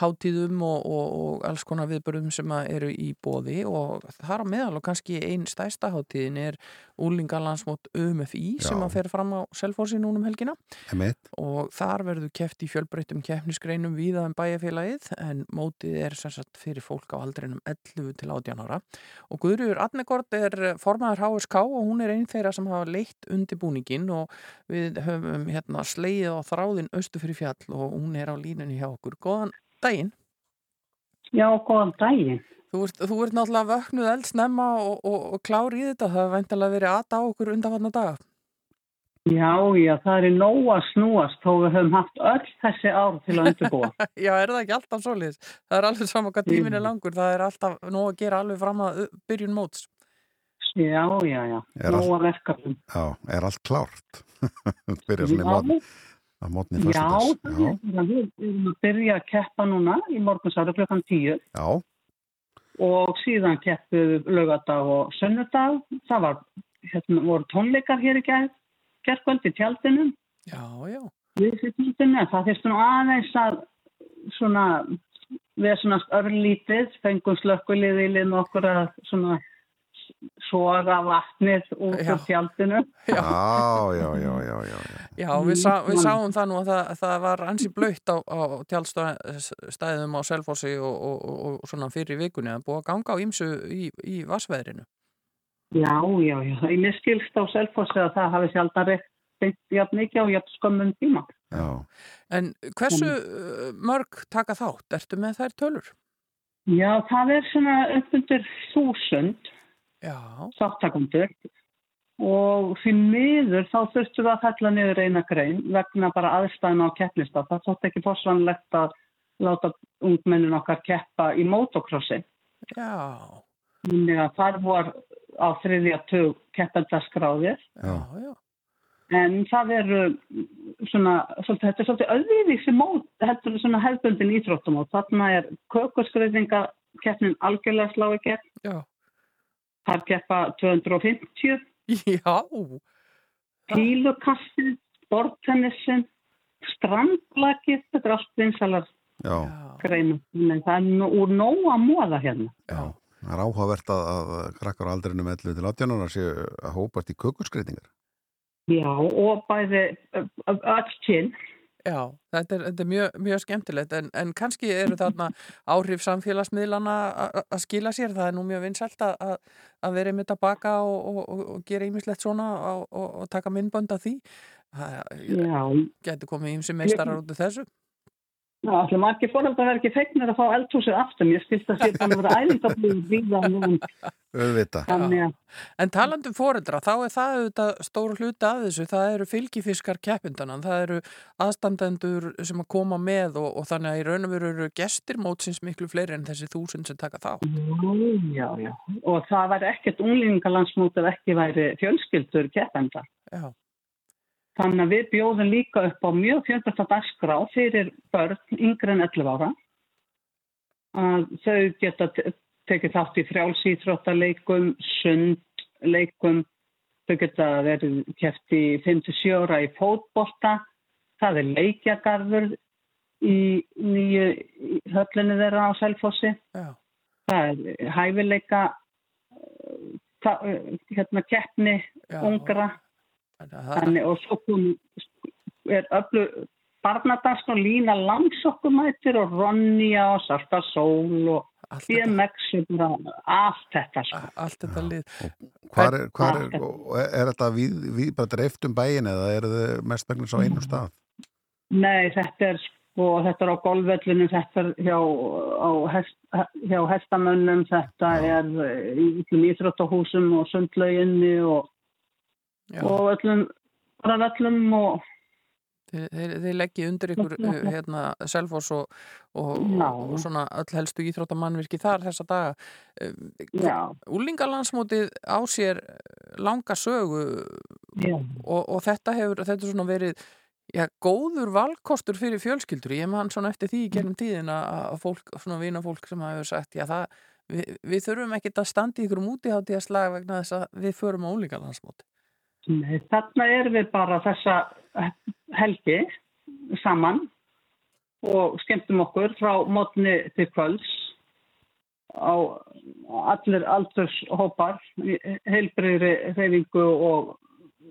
hátíðum og, og, og alls konar viðburðum sem eru í bóði og þar á meðal og kannski einn stæsta hátíðin er úlingalandsmót UMFI sem Já. að fer fram á Selfossi núna um helgina Emitt, og þar verður keft í fjölbreyttum keppnisgreinum víða um bæjarfélagið en mótið er sem sagt fyrir fólk á aldrinum 11 til 18 ára og Guðrjur Adnegård er formaður HSK og hún er einn þeirra sem hafa leitt undirbúningin og við höfum hérna sleið á þráðin austu fyrir fjall og hún er á línunni hjá okkur. Góðan daginn. Já, góðan daginn. Þú ert, þú ert náttúrulega vöknuð eldsnemma og, og, og klári í þetta. Það hefur veintilega verið aðta á okkur undanfarnar daga. Já, já, það er nóg að snúast þó við höfum haft öll þessi ár til að undirbúa. <laughs> Já, er það ekki alltaf svoleiðis? Það er alveg saman hvað tímin er langur. Það er alltaf nóg að gera alveg fram að byrjun móts. Já, já, já, nóg að verkefnum. já, er allt klárt? <laughs> Byrja svona í mótni, að mótni já, föstudags. það er, það við erum að byrja að keppa núna í morgunsáru klukkan tíu Já, og síðan keppuð lögadag og sönnudag. Það var, hérna, voru tónleikar hér í gerðkvöld í tjaldinu. Já, já. Við fyrir tjaldinu, það fyrst nú aðeins að svona, við svona örlítið, fengum slökkuliði í liðn okkur að svona soga vatnið út Já. úr tjaldinu. já, já, já, já, já, já. Já, við, sá, við sáum það nú að það, það var ansi blöytt á, á tjálstæðum á Selfossi og, og, og, og svona fyrir vikunni að búa ganga á ímsu í, í vassveðrinu. Já, já, já. Ég mér skilst á selfossi að það hafi sjaldan reynt beint jafn mikið á jafn skömmum tíma. já. En hversu uh, mörg taka þátt? Ertu með þær tölur? Já, það er svona upp undir þúsund sáttakundur og því miður þá þurftum við að fella niður eina grein vegna bara aðstæðina á keppnista. Það þótt ekki fórsvanlegt að láta ungmennin okkar keppa í motocrossi. já, Þannig að það var á þriðja tug keppendaskráðir já, já. En það eru svona, svolítið, þetta er svolítið öðruvísi mót, þetta er svona hefðbundin íþróttumót. Þarna er kökurskreiðinga keppnin algjörlega slá í gegn. Já, Það keppa 250, já, pílukastið, bortennissin, strandlakið, þetta er allt vinsalar Já, já, greinu. En það er nú, úr nóg að móða hérna. já. Það er áhugavert að, að krakkar á aldrinum 11 til 18 ára séu að hópast í kökurskreitingar. Já, og bæði öll kyn. Já. Þetta er, þetta er mjög, mjög skemmtilegt en, en kannski eru þarna áhrif samfélagsmiðlana að skila sér. Það er nú mjög vinsælt að, vera með baka og, og, og, gera ýmislegt svona og, og, og taka myndbönd af því. Það getur komið ýmsi meistarar út af þessu. Já, allir margir ekki feiknir að fá eldhúsið aftur. Ég skilst að sé búin að vera æfingablíð víða núna. Auðvita. Þannig að En talandum foreldra, þá er það auðvitað stóru hluti af þessu, það eru fylgifiskar keppindana, það eru aðstandendur sem að koma með og, og þannig að í raun og veru eru gestir mótsins miklu fleiri en þessi þúsund sem taka þá. Já, já. Og það væri ekkert unglingalandsmót ef ekki væri fjölskyldur keppenda. Já, Þannig að við bjóðum líka upp á mjög fjölbreytta dagskrá fyrir börn yngre en 11 ára. Að þau geta te- tekið þátt í frjálsýþróttaleikum, sundleikum, þau geta verið keft í 57 ára í fótbolta, það er leikjagarður í nýju í höllinni þeirra á Selfossi. já, það er hæfileika eh, eh, hérna keppni já. ungra Þannig og svo kom er öllu barnadagsk og lína langsokkumættir og Ronja og Sarta Sól og þetta, BMX og allt þetta sko. allt þetta lið. Hvar er, hvar er, er, er þetta við, við bara dreift um bæin eða er þið mest vegna á einum stað? Nei, þetta er sko, þetta er á golfvellinu, þetta er hjá, á hest, hjá hestamönnum, þetta er eh, í íþróttahúsum og sundlauginni og, Já, og öllum, bara öllum og þeir, þeir, þeir leggja undir ykkur uh, hérna Selfoss og, og, og svona öll helstu íþróttamannvirki þar þessa daga. já, Úlingalandsmótið á sér langa sögu og, og þetta hefur þetta svona verið já, góður valkostur fyrir fjölskyldur. Ég man svona eftir því í gernum tíðin að fólk, svona vinafólk sem hafa sagt já það Vi, við þurfum ekkert að standa í ykkur mútiháttíða slag vegna þess að við förum á ólíkalansmóti. Nei, þarna erum við bara þessa helgi saman og skemmtum okkur frá mótni til kvölds á allir aldurshópar, heilbreyðri reyfingu og,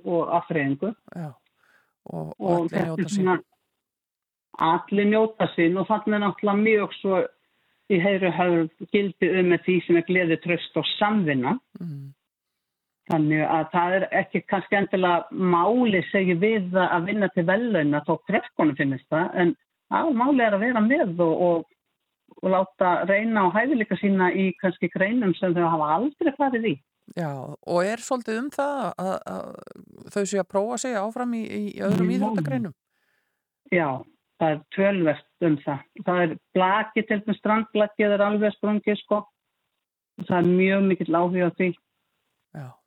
og aftreyingu. Já, og, og Og allir njóta sín. Allir njóta sín og þannig er náttúrulega mjög svo í heyru höfum gildi um með því sem er gleði, tröst og samvinna. Mm. Þannig að það er ekki kannski endilega máli segja við að vinna til vellauna þó krefkonum finnist það en að máli er að vera með og, og, og láta reyna á hæfileika sína í kannski greinum sem þau hafa aldrei farið í. Já, og er svolítið um það að, að þau séu að prófa sig áfram í, í öðrum Já. íþróttagreinum? Já, það er tölvert um það. Það er blaki til með strandblakið er alveg sprungið sko. Það er mjög mikill áhuga á því.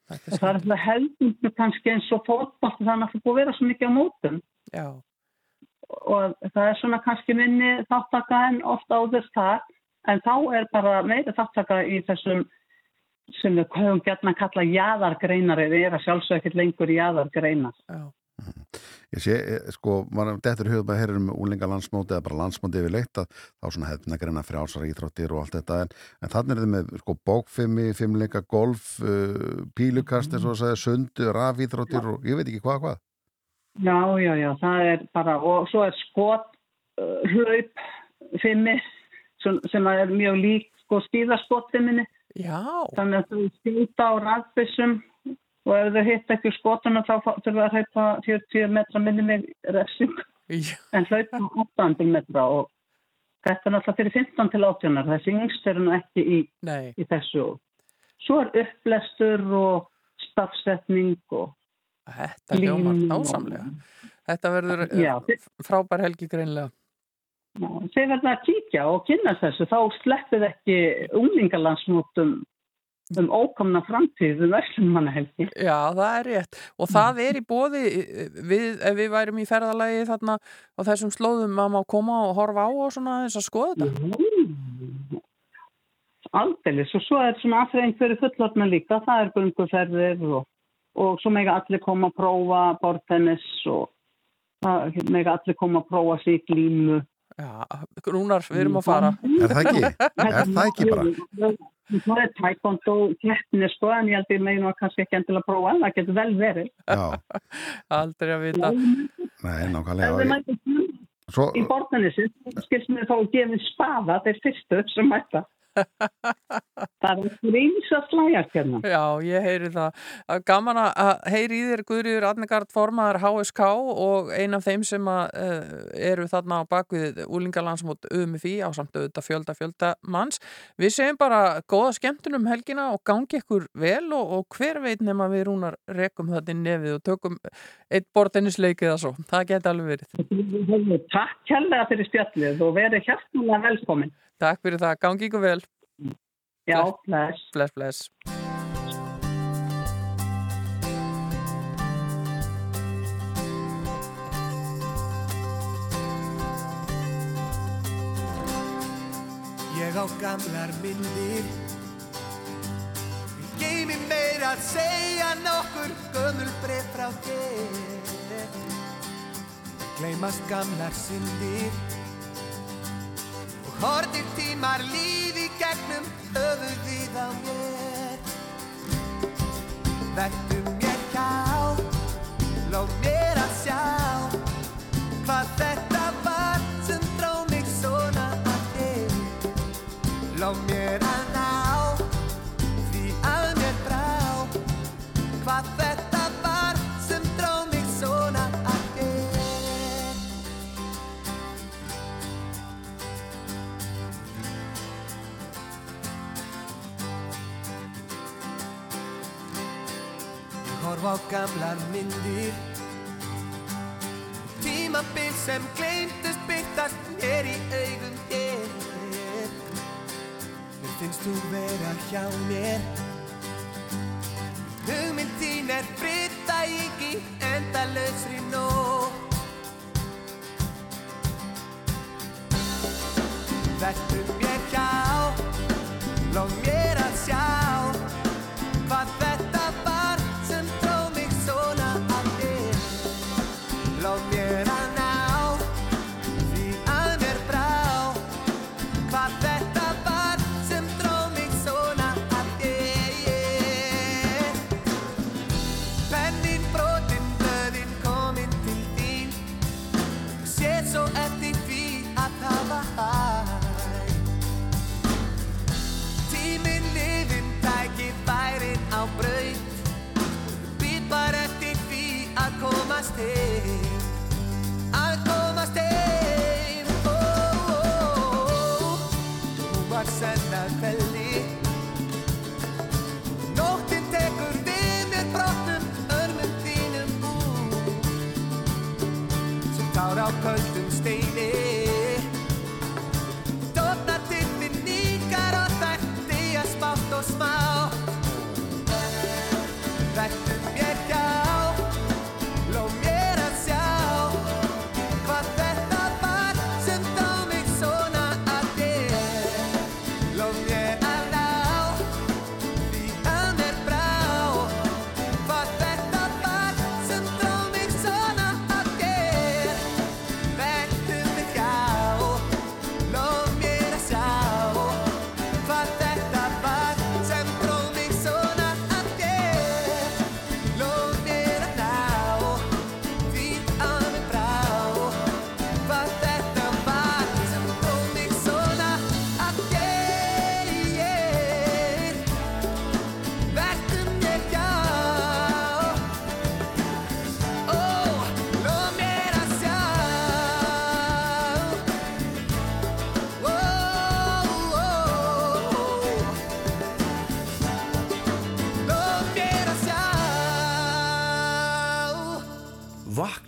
Það er alltaf heldur kannski eins og fótball það er náttúrulega búið að vera svo mikið á mótum. Já, og það er svona kannski minni þáttaka en ofta áður það en þá er bara meira þáttaka í þessum sem við höfum gætna að kalla jaðargreinar eða er að sjálfsög ekkert lengur jaðargreinar. já, Ég sé, eh, sko, maður dettur hugum að heyrir um úlinga landsmóti eða bara landsmóti yfir leitt að þá svona hefna greina frjálsar íþróttir og allt þetta en, en þannig er þið með sko bókfimmi, fimmleika, golf, uh, pílukast eins og að segja, sundu, rafíþróttir og ég veit ekki hvað hvað. Já, já, já, það er bara og svo er skot uh, hlaup fimmi sem, sem er mjög lík sko skýðaskotfimminni já, þannig að þú skýta á rafbissum og ef þau hitt ekki skotuna þá fá- þurfa að hlaupa 40 metra minni mig refsing. Já, en hlaupa 800 metra og þetta er náttúrulega fyrir 15 til 18 þessi yngst eru nú ekki í, í þessu. Svo er upplestur og stafsetning og þetta hljómar línu og- dásamlega. Þetta verður Já, eh, frábær helgi greinlega. Já, þeir verða að kíkja og kynna þessu. Þá sleppið ekki unglingalandsmótum um ókomna framtíð um Veslumannahelgi Já, það er rétt. Og það er í bóði, við, ef við værum í ferðalagi þarna og þessum slóðum að má koma og horfa á og svona þess að skoða þetta. Aldeilis og svo er svona aðfreying fyrir fullorna líka, það er gunguferðir og, og svo mega allir koma að prófa bortennis og það mega allir koma að prófa sig í glímu. Já, Rúnar, við erum að fara. Er það ekki? <laughs> Er það ekki bara? Það er taekwondo keppni sko en ég held ég megin að kannski ekki endilega prófa en það getur vel verið. Já, <laughs> Aldrei að vita. nei, nákvæmlega. í bortennissi, skilst mér þá að gefa spaða þeir fyrstu sem mæta. <laughs> Það er gríms að slæjast hérna. Já, ég heyri það. Að Gaman að heyri í þér Guðriður Adnegard formaður HSK og ein af þeim sem að, uh, eru þarna á bakvið úlingalandsmót UMFI á samt auðvitað fjölda fjölda manns. Við segjum bara góða skemmtun um helgina og gangi ykkur vel og, og hver veit nema við rúnar rekum þetta nefið og tökum eitt bortennisleikið að svo. Það geti alveg verið. Takk kærlega fyrir spjallið og verið hjartanlega velkomin. Takk fyrir það. Gangi ykkur vel. Já, bless. Bless, bless. Ég á gamlar myndir Ég geymi meira að segja nokkur gömul breyf frá þér Gleimast gamlar syndir hortir tímar lífi gegnum höfuðið á mér. Vertu mér hjá Lóð mér á gamlar myndir. Tímabil sem gleymdust byrtast mér í augum þér. Mér finnst þú vera hjá mér? Hugmynd þín er fritta ekki endalausri nótt. Vertu mér hjá. Lóð mér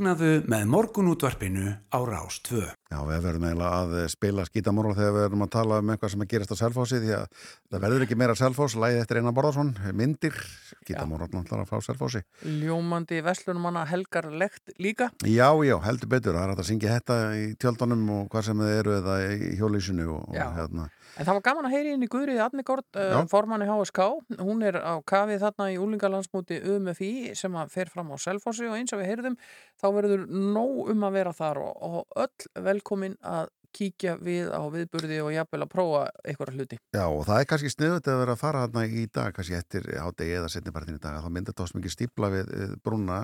Vaknaðu með morgunútvarpinu á Rás 2. Já, við verðum eiginlega að spila skítamorla þegar við verðum að tala um eitthvað sem að gerast á selfhósi því að það verður ekki meira selfhós, læði eftir Einar Borðarsson, myndir, skítamorla náttúrulega frá selfhósi. Ljómandi veslunumanna helgar lekt líka. Já, já, heldur betur, það er að syngja þetta í tjöldunum og hvað sem þið eru eða í hjólísinu og, og hérna. En það var gaman að heyri inn í Guðriði Adnigord, uh, Já. formanni HSK. Hún er á kafið þarna í úlingalandsmóti UMFI sem að fer fram á Selfossi og eins og við heyrðum þá verður nóg um að vera þar og, og öll velkomin að kíkja við á viðburði og jafnvel að prófa einhverja hluti. Já, og það er kannski sniðut að vera að fara hérna í dag, kannski eftir hádegi eða setnipartin í dag, að þá myndir þetta mikið stípla við eh, brúna,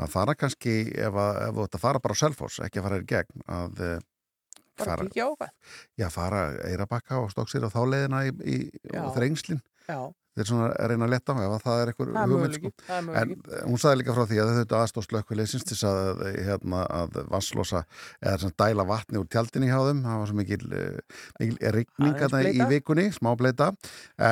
að fara kannski ef, að, ef þú ætti að fara bara á selfos, ekki að fara í gegn, að eh, Bara fara, kíkja á hvað. já, fara eirabakka og stóksir á þá leiðina í, í Já. Þeir svona að reyna að leta ef að það er eitthvað það er hugmynd sko. En hún sagði líka frá því að þetta aðstóð slökkvileysins til þess að, hérna, að vasslosa eða sem dæla vatni úr tjaldinni hjá þeim. Það var svo mikil, eh, mikil rigning í vikunni, smá bleita.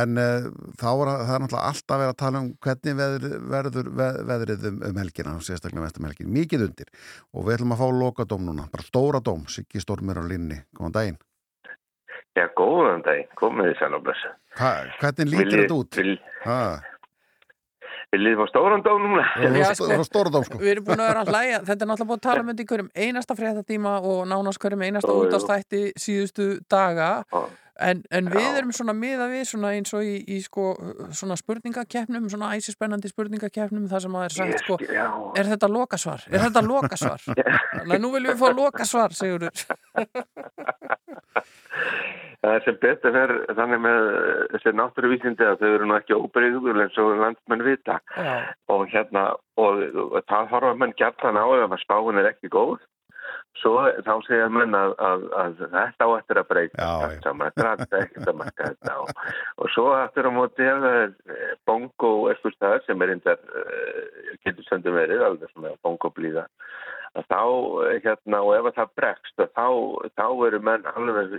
En uh, það er náttúrulega alltaf verið að tala um hvernig veður, verður veð, veðrið um, um helgina sérstaklega mestum helgin, mikið undir. Og við ætlum að fá lokadóm núna, bara stóra dóm. Siggi Stormur á linni, góðan daginn Já, góðan dag, komið þið sæl og blessa. Hva, hvernig lítur þetta út? Vil, Ha, viljið þið fá stóran dóm núna? Við erum búin að vera að hlæja, þetta er náttúrulega búin að tala um þetta í hverjum einasta fréttatíma og nánast hverjum einasta útastætti síðustu daga Já. En, en við erum svona miða við svona eins og í, í sko svona spurningakeppnum, svona æsispennandi spurningakeppnum þar sem að er sagt sko er þetta lokasvar? Er þetta lokasvar? <laughs> Þannig að nú viljum við fá lokasvar, Sigurður <laughs> það er sem betur fer þannig með þessi náttúruvísindi að þau eru nú ekki óbreyður eins og landsmenn vita. Já, Og hérna, og, og það horfa menn gættan á ef að spáin er ekki góð. Svo þá segja menn að, að, að þetta á eftir að breyta. Allt saman, þetta er ekkert að marka þetta og, og svo eftir að móti er eh, bongo eitthvað staðar sem er reyndar uh, getur söndum verið, alveg svona bongo blíða. Að þá, eh, hérna, og ef að það bregst að þá, þá eru menn alveg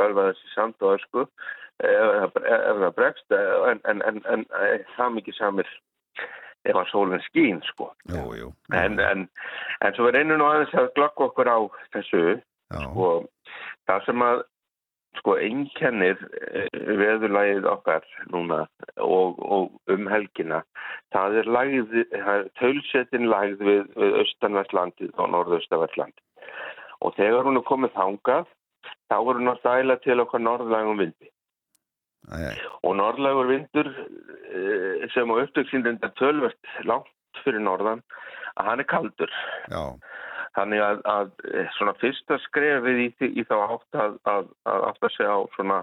bölvað þessi sand og ösku. Ef, ef það bregst eh, en, en, en, en eh, það mikið samir ef að sólinn skín, sko. Jú, jú, en, en, en svo við reynum nú aðeins að glögg okkur á þessu já, og það sem að sko einkennir veðurlægið okkar núna og, og um helgina það er lægð, það er tölsetin lægð við, við austanvertlandið og norðaustavertlandið og þegar hún er komið þangað þá er hún að stæla til okkar norðlægum vindi. Æ, og norðlægur vindur eh, sem á upptöksindinda tölvert langt fyrir norðan að hann er kaldur. já, Þannig að, að eh, svona fyrsta skrefið í, í þá átt að, að, að átt að segja á svona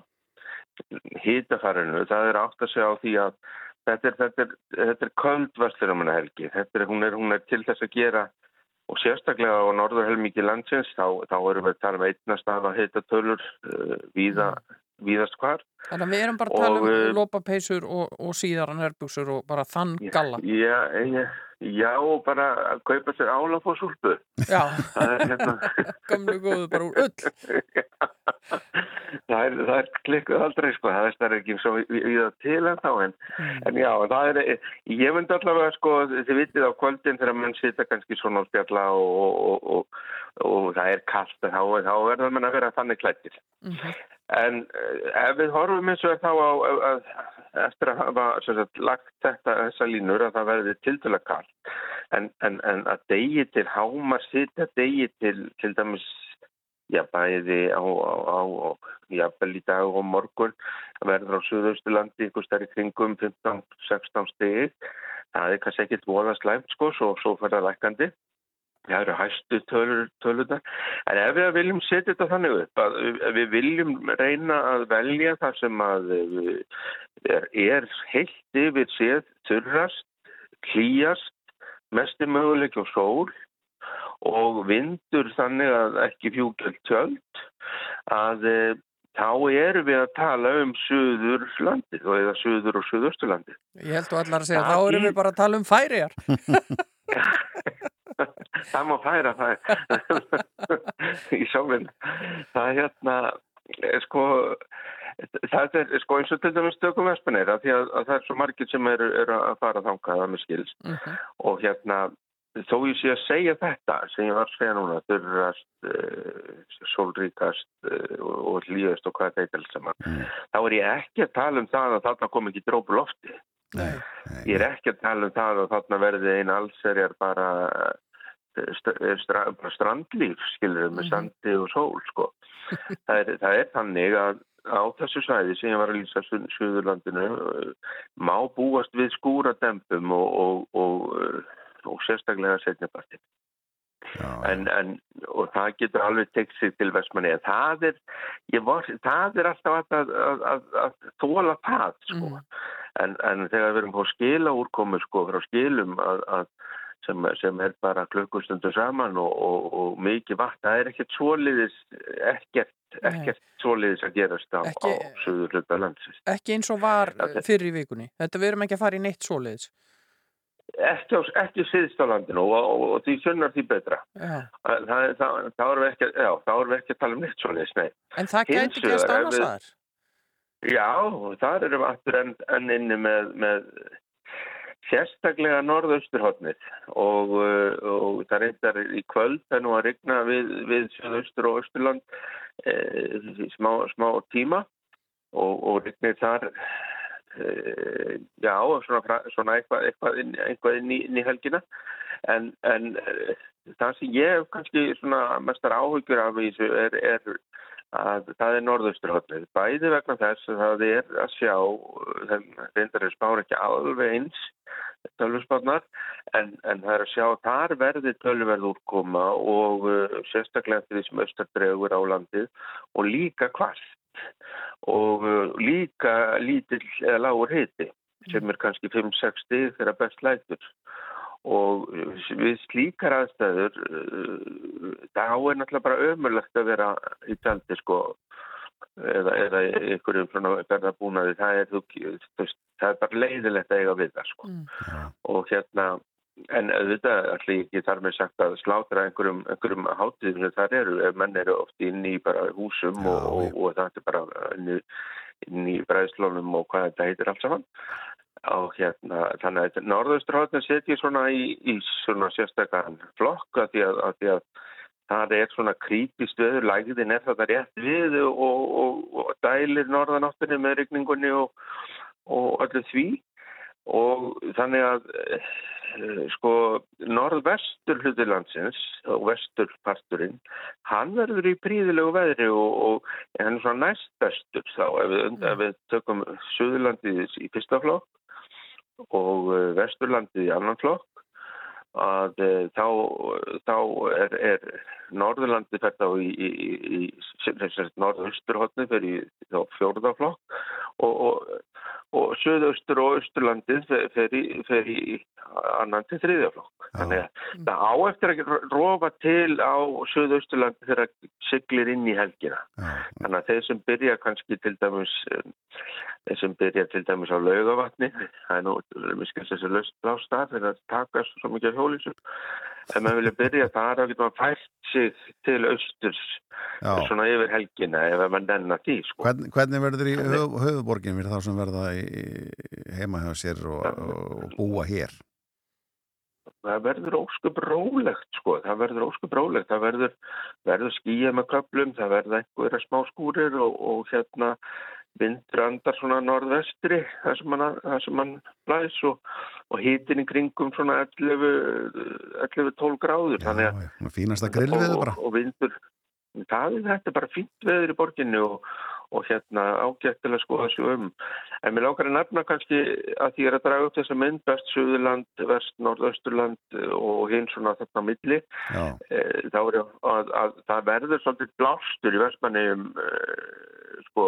hýtafarinu, það er átt að segja á því að þetta er, þetta er, þetta er köldvestlunumanna helgi. Þetta er, hún, er, hún er til þess að gera og sérstaklega á norðurhelmingi landsins þá, þá erum við að tala um einna stað að heita tölur uh, víða, víðast hvar. Þannig að við erum bara að tala Og, um eh, lopapeysur og, og síðaran herbuxur og bara þann galla. Já, já, já, og bara að kaupa sér álafóðsúlpu. Já, Það er hérna... <laughs> gömlu góðu bara úr ull. <laughs> það er, það er klikkuð aldrei sko, það er ekki svo í í það til en þá en, já, það er, ég myndi allavega sko, þið vitið á kvöldin þegar mann sita kannski svona á spjalla og, og, og, og það er kallt þá, þá verður mann að vera þannig klættir. En eh, ef við horfum eins og þá á, að, að, eftir að hafa sagt, lagt þetta, þessa línur að það verði tildulega kallt, en, en, en að degi til hámar sitja degi til, til dæmis já, bæði á, á, á, á jafnvel í dag og morgun verður á Suðausturlandi ykkur stærri kringum 15-16 stegið. Það er kannski ekkit voða slæmt sko, svo, svo fyrir það lækandi. Það eru hæstu tölunar. En ef við viljum setja þetta þannig upp að við- viljum reyna að velja það sem að eh, er, heilt yfir séð þurrast, klíjast, mesti möguleik og sól og vindur þannig að ekki fjúkjöld tjöld að e, þá erum við að tala um suður landið og eða suður og suðausturlandið. Ég held þú allar að segja, þá erum við bara að tala um færiðar. <laughs> það má færa það. <laughs> Í sólinn. Það er hérna, eh, sko, það er sko eins og til dæmis stökum vespunir að því að, að það er svo margir sem eru, eru að fara þangað að með skils og hérna þó ég sé að segja þetta sem ég var að segja núna, þurrast, uh, sólríkast uh, og, hlýðast og hvað þetta er saman, þá er ég ekki að tala um það að þarna kom ekki drópu lofti. nei, Ég er ekki að tala um það að þarna verði einn allserjar bara, stra bara strandlíf, skilur með sandi og sól, sko. það, er, það er þannig að á þessu svæði sem ég var að lýsa Suð- Suðurlandinu eh, má búast við skúradempum og, og, og, eh, og sérstaklega setjapartin. já, En, en, og það getur alveg tekst sig til Vestmanni. Það er, var, það er alltaf að, að, að, að, þóla það, sko. En, en þegar við erum á skila úrkomu, sko, frá skilum að, að sem, sem er bara klukkustundu saman og, og, og mikið vatn, það er ekkert svoliðis, ekkert, ekkert svoliðis að gerast á, Ekki- á söður hluta landsins. Ekki eins og var fyrir í vikunni. Þetta við erum ekki að fara í neitt svoleiðis. Ekki, ekki síðst á landinu og, og, því sunnar því betra. Þá erum við ekki, ekki að tala um neitt svoliðis, nei. En það gæti ef annars við- aðar. Já, þar erum við aftur enn, enn inni með, með sérstaklega norðausturhóttnið og, uh, og það reyndar í kvöld það nú að rigna við, við söðaustur og austurland e, smá, smá tíma. Og, og rignir þar e, já, svona, svona eitthvað, eitthvað, inn, eitthvað inn, í, inn í helgina. En, en það sem ég kannski mestar áhugjur af þessu er, er að það er norðausturhóttnið. Bæði vegna þess að það er að sjá, þeim reyndar er spár ekki alveg eins tölvusbarnar, en, en það er að sjá að þar verði tölverð úrkoma og uh, sérstaklega því sem austar dregur á landið og líka kvart og uh, líka lítill eða lágur hiti sem er kannski 5-6 stig þegar best lætur og við slíkar aðstæður uh, þá er náttúrulega bara ömurlegt að vera í tjaldi sko. Eða, eða ykkur um svona verðabúnaði það er, það er bara leiðilegt að eiga við það sko. Og hérna en auðvitað allir ekki þar með sagt að slátra einhverjum, einhverjum hátíðum sem þar eru, ef menn eru oft inn í bara húsum og, og, og það er bara inn í, í bræðslónum og hvað þetta heitir allt saman og hérna, þannig að norðausturhóttin setjum svona í, í svona sérstakann flokk að því að, að, því að það er svona krípist veður, lægðin er þetta rétt við og, og, og dælir norðanáttinni með rigningunni og, og öllu því. Og þannig að eh, sko norðvestur hluti landsins og vesturparturinn, hann verður í príðilegu veðri og hann er svona næstbestur þá ef við, ef við tökum Suðurlandið í fyrsta flokk og eh, Vesturlandið í annan flokk að eh, þá, þá er, er Norðurlandi fyrir þá í, í, í, í norðausturhóttni fyrir fjórðaflokk og, og, og söðaustur og austurlandið fyrir í annan til þriðjaflokk. Þannig að það á eftir að rofa til á söðausturlandi þegar það siglir inn í helgina. Já. Þannig að þeir sem byrja kannski til dæmis um, þeir sem byrja til dæmis á laugavatni það er nú, mér skilst þessi löst blástað þegar það takast svo mikið hjólísum ef maður vilja byrja þar þá getur maður fært sig til austurs Já. svona yfir helgina ef maður nennar því sko. Hvern, hvernig verður í höf, höfuborgin fyrir þá sem verða heima hjá sér og, og búa hér? það verður óskup rólegt sko, það verður óskup rólegt það verður, verður skýja með köplum það verður einhverja smá skúrir og, og hérna vindur andar svona norðvestri það sem sem hann blæs og, og hitin í kringum svona 11-12 gráður þannig að Já, já, og, bara. og vindur það þetta er bara fínt veður í borginni og, og hérna ágætt til að skoða þessu um. En mér langar að nefna kannski að því er að draga upp þessa mynd vest, Suðurland, vest, Norðausturland og hinn svona þarna á milli. Eh, þá er að, að, að það verður svolítið blástur í Vestmannegjum sko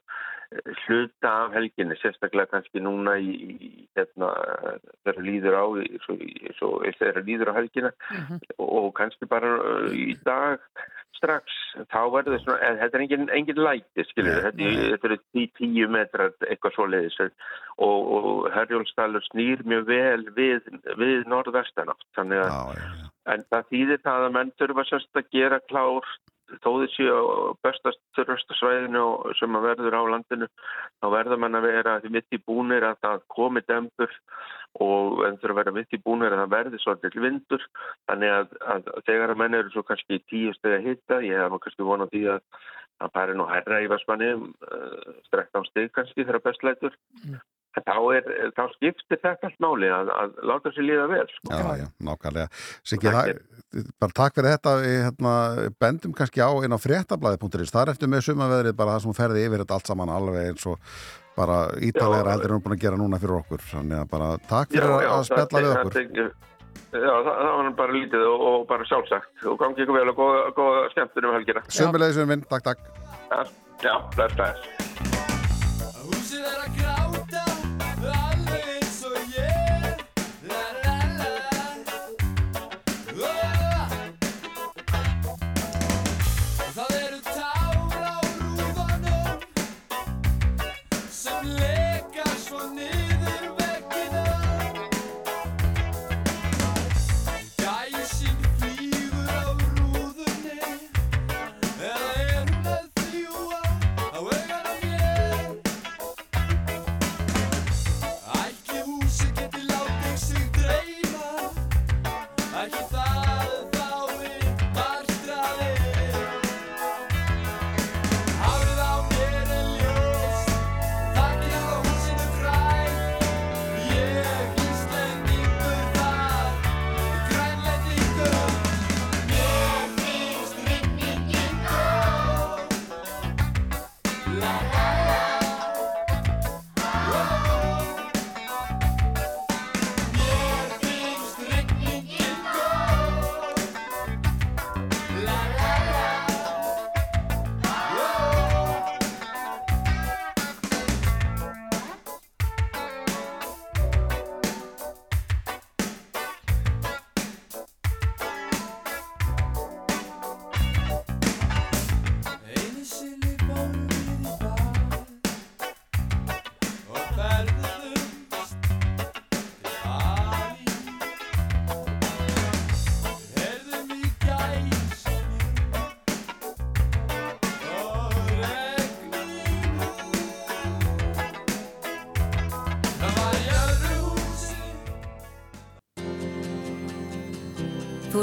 eh, hluta af helginni, sérstaklega kannski núna í, í hérna þegar líður á þegar líður á helgina. Og, og kannski bara eh, í dag strax, þá verður svona, eða, þetta er engin, engin læti, skilur, Nei, þetta, þetta eru tí, tíu metrar eitthvað svoleiðis. Og, og Herjólfsdalur snýr mjög vel við, við norðvestanátt, þannig að já. En það þýðir það að menn þurfa sérst að gera klár þó þið séu á bestast þurrasta svæðinu sem að verður á landinu þá verður mann að vera mitt í búnir að það komi dempur og en þurfa að vera mitt í búnir að það verði svolítið vindur. Þannig að, að þegar að menn eru svo kannski tíu steg að hitta, ég hef kannski vonað því að það bæri nú herra í Vasmanni uh, strekt á steg kannski þegar bestlætur en þá, er, þá skiptir þetta allt máli að, að láta sér líða vel sko. Já, já, nákvæmlega. Siggi, það, bara takk fyrir þetta, við hérna, bendum kannski á inn á fréttablaði.is, þar eftir með sumaveðrið bara það sem ferði yfir þetta allt saman alveg eins og bara ítalega heldur en hún búin að gera núna fyrir okkur, þannig að bara takk fyrir Já, já, að spjalla við okkur. það- Já, það, það var bara lítið og, og bara sjálfsagt og gangi ykkur vel og góða, skemmtunum helgina. Sömulegis við minn, takk, takk. Já, já bless, bless.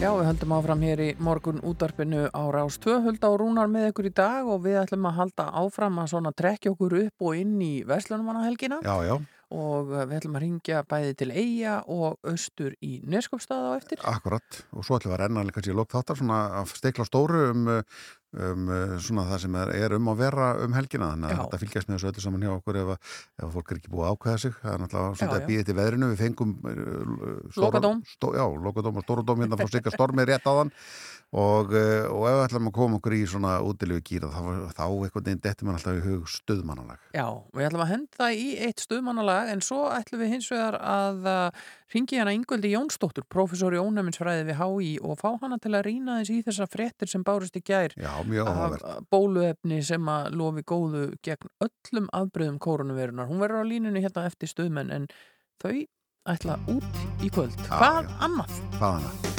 Já, við höldum áfram hér í morgun útarpinu á Rás 2, hölda á rúnar með ykkur í dag og við ætlum að halda áfram að svona trekja okkur upp og inn í Veslunumannahelgina Já, já, og við ætlum að ringja bæði til Eyja og austur í Neskopstað á eftir. akkurat. Og svo ætlum við að renna líka sér lók þáttar svona að stekla á stóru um, um uh, svona það sem er, er um að vera um helgina. Þannig að þetta fylgjast með þessu öllu saman hjá okkur ef, að, ef fólk er ekki búið að ákveða sig. Það er náttúrulega svona að býða til veðrinu. Við fengum uh, Lokadóm. stó, Já, lokadóm og stóradóm hérna frá Sigga Stormi rétt á þann og, uh, og ef við ætlum að koma okkur í svona útilegu gýra þá, þá eitthvað neginn dettur mann alltaf í hug stuðmannalag Já, við ætlum að henda í eitt stuðmannalag en svo ætlum við hins vegar að ringi hana Ingöldi Jónsdóttur, professor í ónæminsfræði við HÍ og fá hana til að rýna þess í þessar fréttir sem bárust í gær Já, mjög áhugavert bóluefni sem að lofi góðu gegn öllum afbreyðum koronavirunar. Hún verður á línunni hérna eftir stuðmenn en þau ætla út í kvöld. Hvað annað? Hvað hana?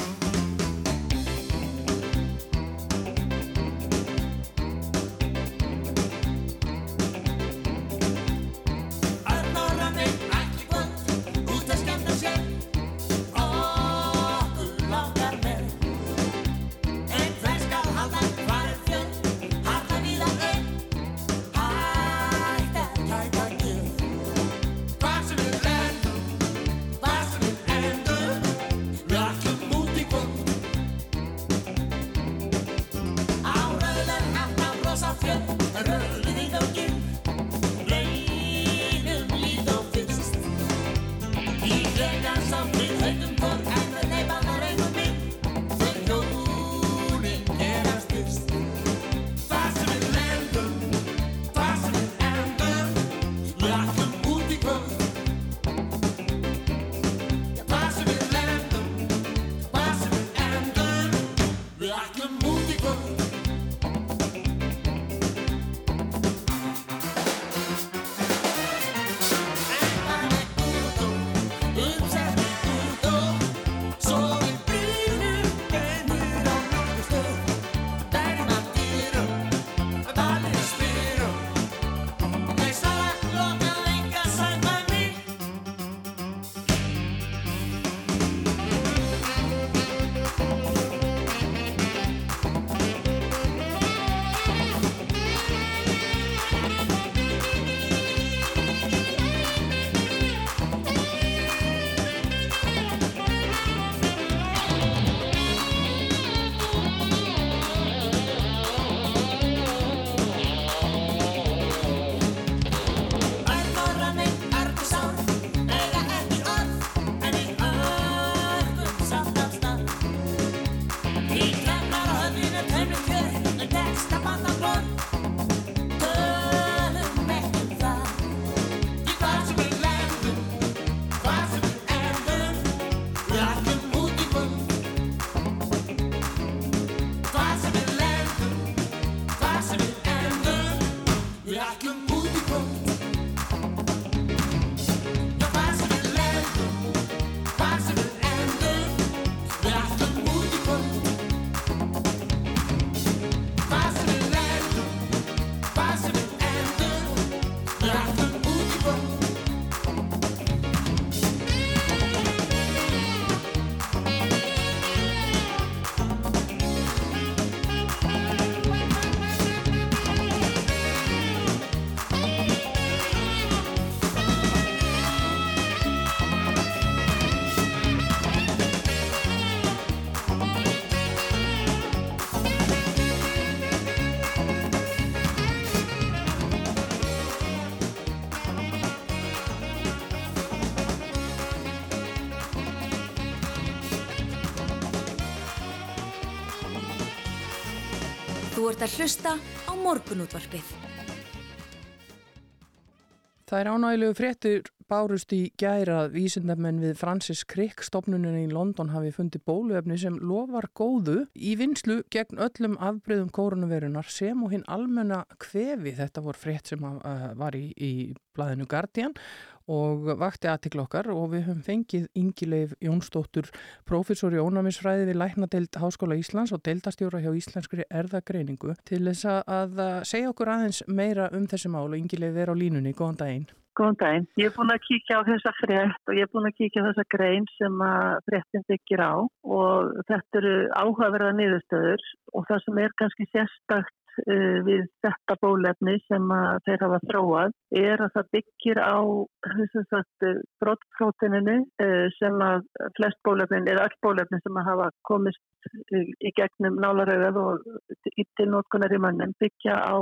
Ert að hlusta á morgunútvarpið. Það er ánægilegu fréttur bárust í gæra að vísindamenn við Francis Crick stopnuninni í London hafi fundið bóluefni sem lofar góðu í vinslu gegn öllum afbreyðum koronavirunar sem og hinn almenna kvefi. Þetta voru frétt sem uh, var í, í blæðinu Guardian og vakti aðtikla okkar og við höfum fengið Ingileif Jónsdóttur, professor í ónæmisfræði við Læknadeild Háskóla Íslands og deildastjóra hjá Íslenskri erðagreiningu til þess að, segja okkur aðeins meira um þessi mál og Ingileif er á línunni. Góðan daginn. Góðan daginn. Ég er búin að kíkja á þessa frétt og ég er búin að kíkja á þessa grein sem að fréttin byggir á og þetta eru áhugaverða niðurstöður og það sem er kannski sérstakt við þetta bólefni sem þeir hafa þróað er að það byggir á brottprótininu uh, sem að flest bólefnin eða all bólefni sem hafa komist í gegnum nálarauðað og til notkunar í mannin byggja á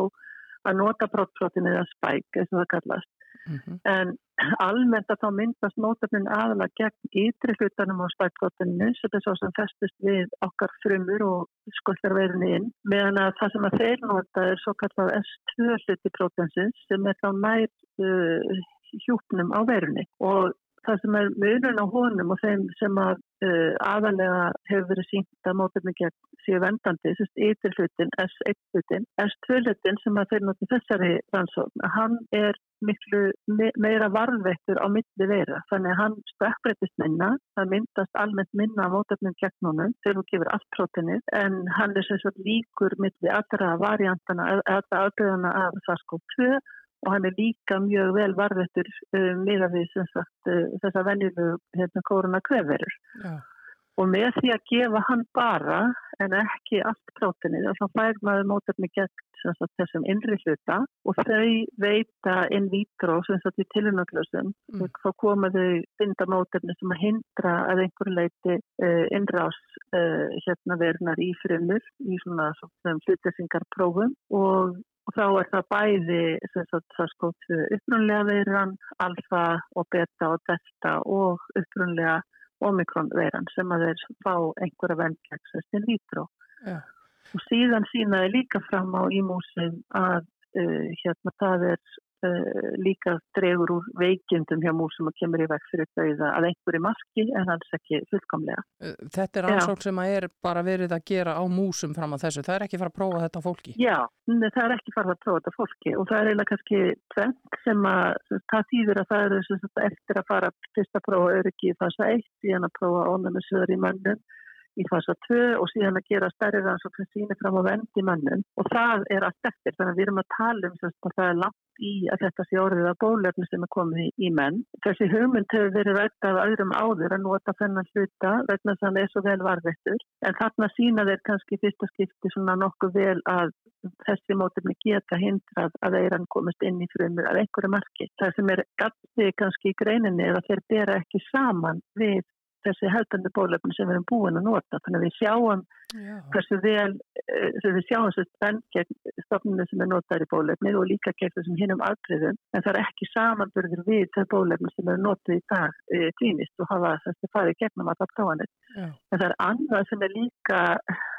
að nota brottprótinu eða spæk eins og það kallast Mm -hmm. En almennt að þá myndast nótefnin aðalega gegn ytri hlutanum á spækgóttinu sem er svo sem festist við okkar frumur og skollarverðinu inn meðan að það sem að þeir nota er svo kallað S2 hluti prótensins sem er þá nær uh, hjúpnum á verðinu og það sem er munun á honum og þeim sem að uh, aðalega hefur verið sínt að mótefni gegn séu vendandi, þess ytri hlutin S1 hlutin, S2 hlutin sem að þeir nota þessari rannsókn, hann er miklu meira varðveitur á milli vera. Þannig að hann stökkbreytist minna, það myndast almennt minna á mótefnum gegn honum þegar hún gefur allt prótinir en hann er sagt líkur milli allra variantana, allra aðbreyðana af SARS-CoV-2 og hann er líka mjög vel varðveitur uh, miða við sagt, uh, þessa vennilu hérna, korona kvefverur. Já. Og með því að gefa hann bara en ekki allt prótinir og þá fær maður mótefni gegn sagt, þessum innri hluta og þau veita in vitro sem sagt í tilunarklösum mm. þá koma þau binda mótefni sem að hindra að einhver leiti uh, innrás uh, hérna verunar í frumur í svona, svona hlutesingarprófum og og þá er það bæði það skótt upprunlega veiran, alfa og beta og delta og upprunlega omikron veiran sem að þeir fá einhverja vendlegsast in vitro. Ja. Og síðan sínaði líka fram á ímúsin að uh, hérna það er uh, líka dregur úr veikindum hjá músum og kemur í veg fyrir dauða að einhverju maski en alls ekki fullkomlega. Eh, þetta er ansók sem að er bara verið að gera á músum fram á þessu. Það er ekki fara að prófa þetta fólki? Já, það er ekki fara að prófa þetta fólki og það er eiginlega kannski tvent sem að það þýðir að það eru eftir að fara fyrst að prófa öryggi fasa 1 síðan að prófa ónumisöður í mannum í fasa 2 og síðan að gera stærri rannsók sem sýnir fram á vendi mannum og það er allt eftir þannig að við erum að tala um að það er langt í að þetta sé orðið að bólefni sem er komið í, í menn. Þessi hugmynd hefur verið rætt af öðrum áður að nota þennan hluta vegna þess að hann er svo vel varðvettur en þarna sína þeir kannski fyrsta skipti svona nokkuð vel að þessi mótefni geta hindrað að eiran komist inn í frumur af einhverju marki. Það sem er gætið kannski í greininni er að þeir bera ekki saman við þessi hefðbundu bólefni sem við erum búin að nota. Þannig að við sjáum Já. hversu vel, uh, við sjáum þessu spenn gegn stofninu sem er notaður í bólefni og líka gegn þessum hinnum aðtriðum, en það er ekki samanburður við það bólefni sem er notað í dag uh, klínist og hafa þessi farið gegnum alltaf prófanir. En það er annað sem er líka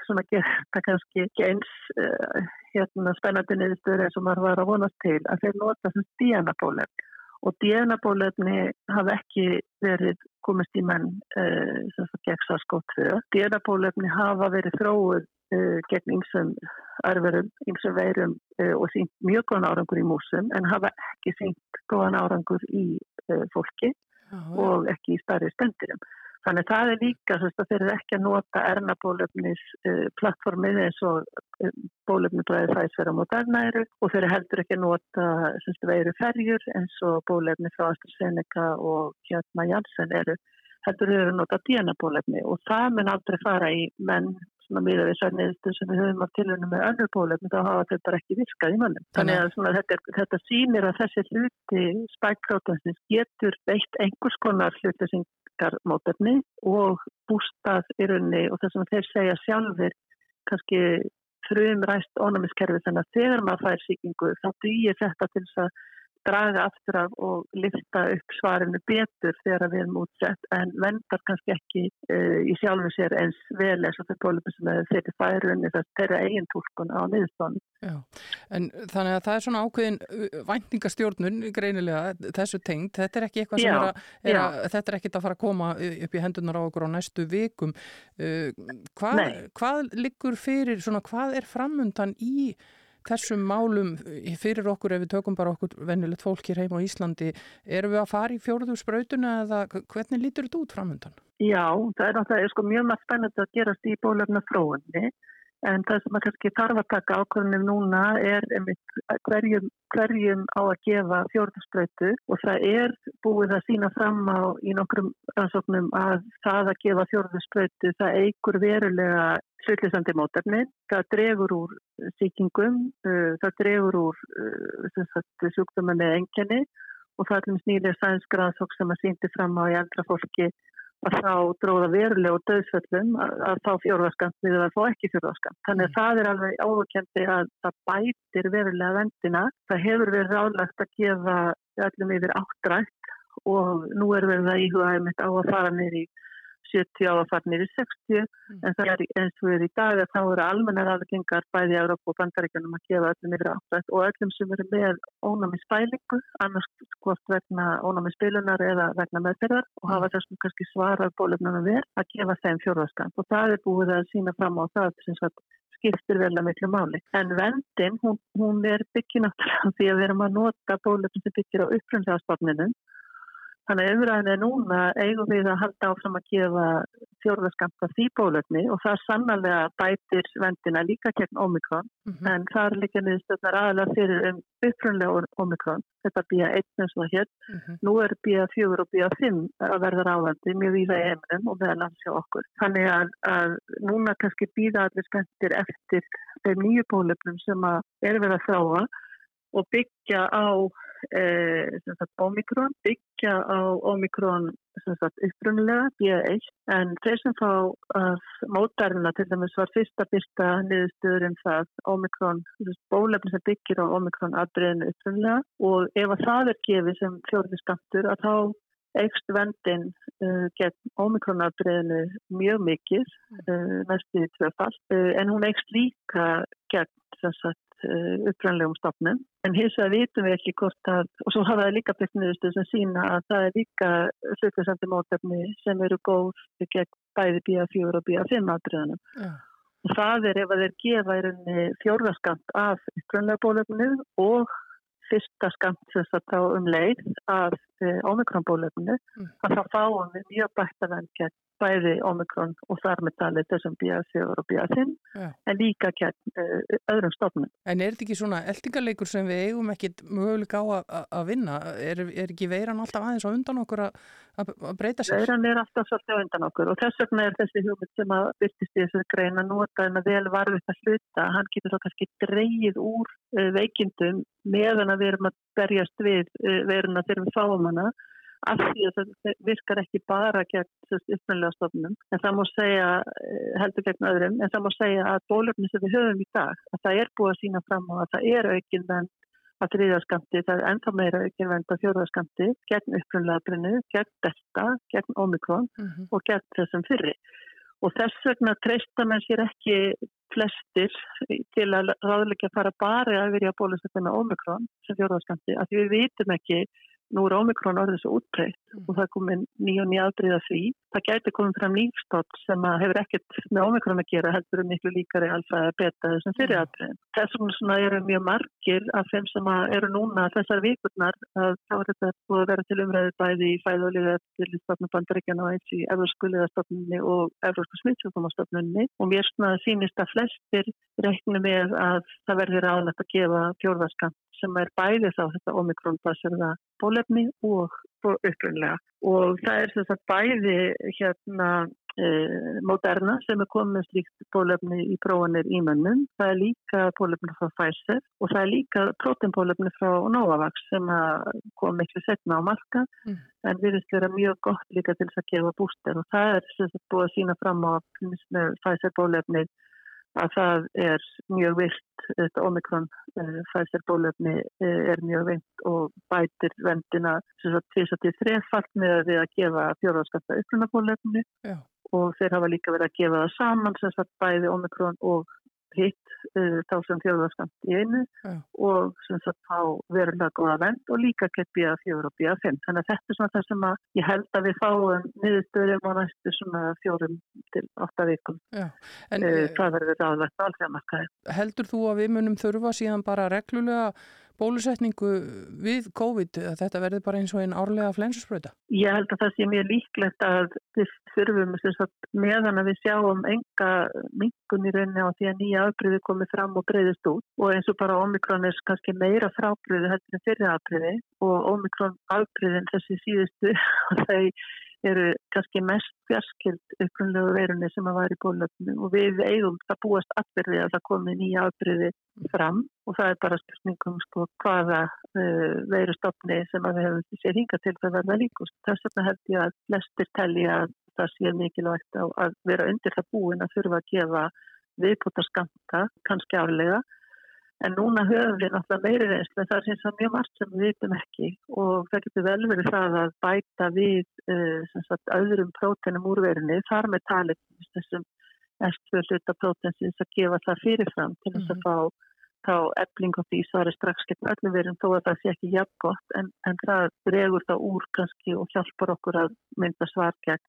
svona geta kannski eins uh, hérna spennandi niðurstöður eins og maður var að vonast til að þeir nota þessum DNA-bólefni og DNA-bólefni hafa ekki verið komist í menn uh, gegn SARS-CoV-2. DNA-bólefni hafa verið þróið uh, gegn ymsum arverum, ymsum veirum uh, og sínt mjög góðan árangur í músum en hafa ekki sínt góðan árangur í fólki og ekki í starri spendirum. Þannig það er líka þess að þeir eru ekki að nota erna-bólefnis uh, plattformið eins og uh, bólefni blæði þæsverða mot ernaæru og þeir eru heldur ekki að nota semst veiru ferjur eins og bólefni frá AstraZeneca og Hjartma Janssen eru heldur eru að nota DNA-bólefni og það mun aldrei fara í menn svona miða við særniðustu sem við höfum á tilhörnum með önnur bólefni þá hafa þau bara ekki virkað í mannum. Þannig að svona, þetta, þetta sýnir að þessi hluti spækprótansins getur veitt einhvers konar hluti sem mótefni og bústað í rauninni og þess að þeir segja sjálfur kannski frum ræst ónumiskerfi þannig að þegar maður fær síkingu þá dýir þetta til þess að draga aftur af og lifta upp svarinu betur þegar við erum útsett en vendar kannski ekki uh, í sjálfu sér eins vel eins og þeir bólum sem þeir færunni þess þeirra eigin tólkun á niðurstónu. Já, en þannig að það er svona ákveðin væntingastjórnun greinilega þessu tengt, þetta er ekki eitthvað sem já, er, að, er að, þetta er ekki að fara að koma upp í hendunar á okkur á næstu vikum. Uh, hvað, hvað liggur fyrir, svona hvað er framundan í þessum málum fyrir okkur ef við tökum bara okkur vennilegt fólk hér heim á Íslandi erum við að fara í fjóruðu sprautuna eða hvernig lítur þetta út framöndan? Já, það er náttúrulega sko, mjög mjög spennandi að gerast í bólefna fróðinni En það sem að kannski þarf að taka ákvörðunum núna er einmitt hverjum, hverjum á að gefa fjórðarspröytu og það er búið að sína fram á í nokkrum rannsóknum að það að gefa fjórðarspröytu það eigur verulega hlutlisandi mótarni, það dregur úr sýkingum, uh, það dregur úr uh, sjúkdöma með engjani og það er nýlega sænsgraðsók sem að síndi fram á í eldra fólki að þá dróða verulega og döðsvöllum að, að fá fjórðarskant við að fá ekki fjórðarskant. Þannig að það er alveg áhugjandi að það bætir verulega vendina. Það hefur verið ráðlagt að gefa öllum yfir áttrætt og nú er verið að íhuga einmitt á að fara nýri 70 á að fara nýri 60 mm. en það er eins og er í dag að þá eru almennar aðgengar bæði á Európa og Bandaríkjunum að gefa öllum yfir áttrætt og öllum sem eru með ónámi spælingu, annars hvort vegna ónámi spilunar eða vegna meðferðar og hafa þessum kannski svarað bólefnuna verð að gefa þeim fjórðarskant og það er búið að sína fram á það sem sagt skiptir vel að miklu máli. En vendin, hún, hún er byggið náttúrulega því að við erum að nota bólefn sem byggir á uppröndjáðstofninum Þannig að umræðin er núna eigum við að halda áfram að gefa fjórðaskamta því bólöfni og það sannlega bætir vendina líka gegn omikron mm -hmm. en það er líka niðurstöðnar aðalega fyrir um upprunlega omikron. Þetta býja einn eins og hér. Mm -hmm. Nú er býja fjögur og býja fimm að verða ráðandi mjög í heiminum og meðal hans hjá okkur. Þannig að, að núna kannski býða allir spenntir eftir þeim nýju bólöfnum sem að er verið að þráa og byggja á eh, sagt, Omikron, byggja á Omikron upprunnilega, BA1, en þeir sem fá að mótarina til dæmis var fyrsta byrsta niðurstöður um það Omikron, bólefni sem byggir á Omikron aðbreyðinu upprunnilega og ef að það er gefið sem fjórðiskantur að þá Eikst vendin uh, gegn ómikronarbreyðinu mjög mikið, uh, næstu í tvöfall, uh, en hún eikst líka gegn sagt, uh, upprænlegum stofnum. En hins vegar vitum við ekki hvort að, og svo hafa það líka byrkniðustu sem sína að það er líka hlutisandi mótefni sem eru góð gegn bæði BA4 og B5 aðbreyðinu. Ja. Og það er ef að þeir gefa í rauninni fjórðarskant af upprænlega bólöfnu og fyrsta skamt þess að þá um leið að eh, omikronbólefnu mm. að þá fáum við mjög bætta venn gegn bæði omikron og þar með talið þessum BA4 og BA5 ja. en líka gegn uh, öðrum stofnum. En er þetta ekki svona eldingarleikur sem við eigum ekkit möguleika á að vinna? Er, er ekki veiran alltaf aðeins á undan okkur að breyta sér? Veiran er alltaf svolítið á undan okkur og þess vegna er þessi hugmynd sem að byrtist í þessu greina nota en að vel varfið það sluta. Hann getur þá kannski dreyið úr uh, veikindum meðan að við erum að berjast við uh, veiruna þegar við fáum hana af því að það virkar ekki bara gegn uppmjölega stofnum en það má segja, eh, heldur gegn öðrum en það má segja að bólöfni sem við höfum í dag að það er búið að sína fram á að það er aukinn venn að þriðaskamti, það er ennþá meira aukinn venn að fjóðaskamti gegn uppmjölega brennu, gegn delta, gegn omikron mm -hmm. og gegn þessum fyrri og þess vegna treysta menn sér ekki flestir til að ráðleika fara bara að verja bólusefna omikron sem fjóðaskamti, að við vitum ekki Nú er ómikrón orðið svo útbreytt mm. og það er komin nýja og nýja aðbreyða því. Það gæti komið fram nýfstótt sem hefur ekkert með ómikrón að gera, heldur um miklu líkari alfa beta þessum fyrir mm. Þessum svona eru mjög margir af þeim sem eru núna þessar vikurnar að þá er þetta búið að vera til umræði bæði í fæðulega til stofnum bandaríkjana og eins í Evróskuliðastofnunni og Evrósku smittsjókumastofnunni og mér sínist að flestir reiknum með að það verður ánægt að gefa fjórðarskant sem er bæði þá þetta omikronbasirða bólefni og upprunlega og það er þess að bæði hérna e, Moderna sem er komið slíkt bólefni í prófanir í mönnum, það er líka bólefni frá Pfizer og það er líka prótenbólefni frá Novavax sem kom miklu setna á marka mm. en virðist vera mjög gott líka til þess að gefa búster og það er þess að búið að sína fram á Pfizer bólefni að það er mjög vilt, þetta omikron Pfizer bólöfni eh, er mjög vilt og bætir vendina þess að þið þrefalt með að við að gefa fjóðarskapta upplunabólöfni og þeir hafa líka verið að gefa það saman sem sagt bæði omikron og hitt uh, þá sem þjóðarskamt í einu ja. og sem sagt þá verulega góða vend og líka gett bíða fjóður og bíða fimm. Þannig að þetta er svona það sem að ég held að við fáum niðurstöðum á næstu svona fjórum til åtta vikum. Ja. En, uh, það verður aðvægt alþjóðamarkaði. Heldur þú að við munum þurfa síðan bara reglulega bólusetningu við COVID að þetta verði bara eins og einn árlega flensusbröta? Ég held að það sé mjög líklegt að við þurfum meðan að við sjáum enga mingun í rauninni á því að nýja afbreyði komið fram og breyðist út og eins og bara omikron er kannski meira frábreyði heldur en fyrir afbreyði og omikron afbreyðin þessi síðustu <laughs> og þeir eru kannski mest fjarskild upprunlegu verunni sem að var í bólöfnu og við eigum það búast afbyrði að það komi nýja afbyrði fram og það er bara spurningum sko hvaða uh, veirustofni sem að við hefum sér hinga til það verða líkust. Þess vegna held ég að flestir telli að það sé mikilvægt að vera undir það búin að þurfa að gefa viðbútarskamta kannski árlega En núna höfum við náttúrulega meiri reynslu en það er síns að mjög margt sem við vitum ekki og það getur vel verið það að bæta við uh, sagt, öðrum prótenum úrverinni þar með talið þessum eftir hluta prótensins að gefa það fyrirfram til þess að mhm. fá þá ebling á því svarir strax gegn öllum verum þó að það sé ekki jafn gott en, en það dregur það úr kannski og hjálpar okkur að mynda svar gegn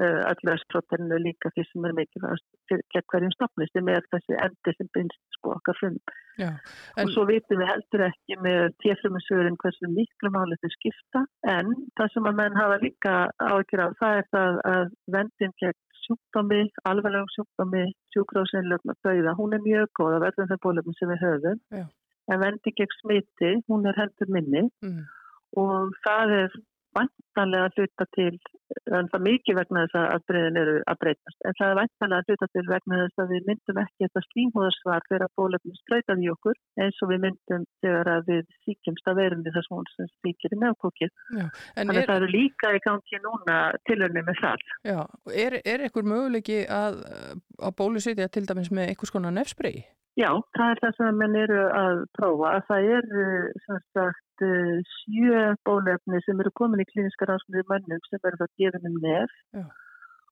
öllu östróterinu líka því sem er mikilvægast gegn hverjum stopnist með þessi endi sem bynst sko okkar frum en... og svo vitum við heldur ekki með tjefrumisöðurinn hversu miklu máli þau skipta en það sem að menn hafa líka áhyggjur af það er það að vendin gegn sjúkdómi, alveglegum sjúkdómi sjúkrásinlöfn og dauða, hún er mjög góð að verða það bólöfum sem við höfum Já. en vendin gegn smiti, hún er heldur minni mm. og það er vantanlega að hluta til, en það mikið vegna þess að breyðin eru að breytast, en það er vantanlega að hluta til vegna þess að við myndum ekki þetta slímhóðarsvar fyrir að bólefnum spröytaði okkur eins og við myndum þegar að við síkjumst að verðum þess að sem síkir í meðkókið. Þannig að það eru líka í gangi núna tilhörni með það. Já, er, er ekkur möguleiki að, að bólusetja til dæmis með einhvers konar nefnsprey? Já, það er það sem menn eru að prófa. Það er sem sagt uh, sjö bólefni sem eru komin í klíniska rannsóknir mannum sem verður það gefin um nef Já.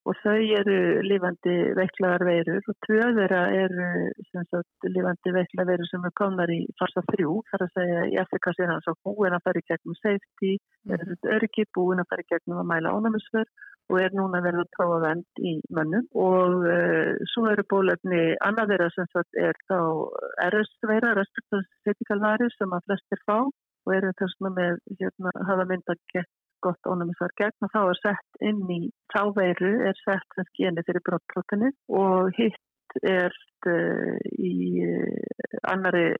Og þau eru lifandi veiklaðar veirur og tvöðera eru sagt, lifandi veiklaðar veirur sem er komnar í farsa þrjú, þar að segja í Afrika sér hans á búin að fara í gegnum safety, mm. er þetta öryggi búin að fara í gegnum að mæla ánæmisverð og er núna verið að prófa vend í mönnum og uh, svo eru bólefni annað þeirra sem er þá RS-veira, respektarsetikalvari sem að flestir fá og eru þess með hérna, hafa mynda gett gott ónumisvar gegn og þá er sett inn í táveiru er sett þess geni fyrir brottprótinu og hitt er uh, í uh, annari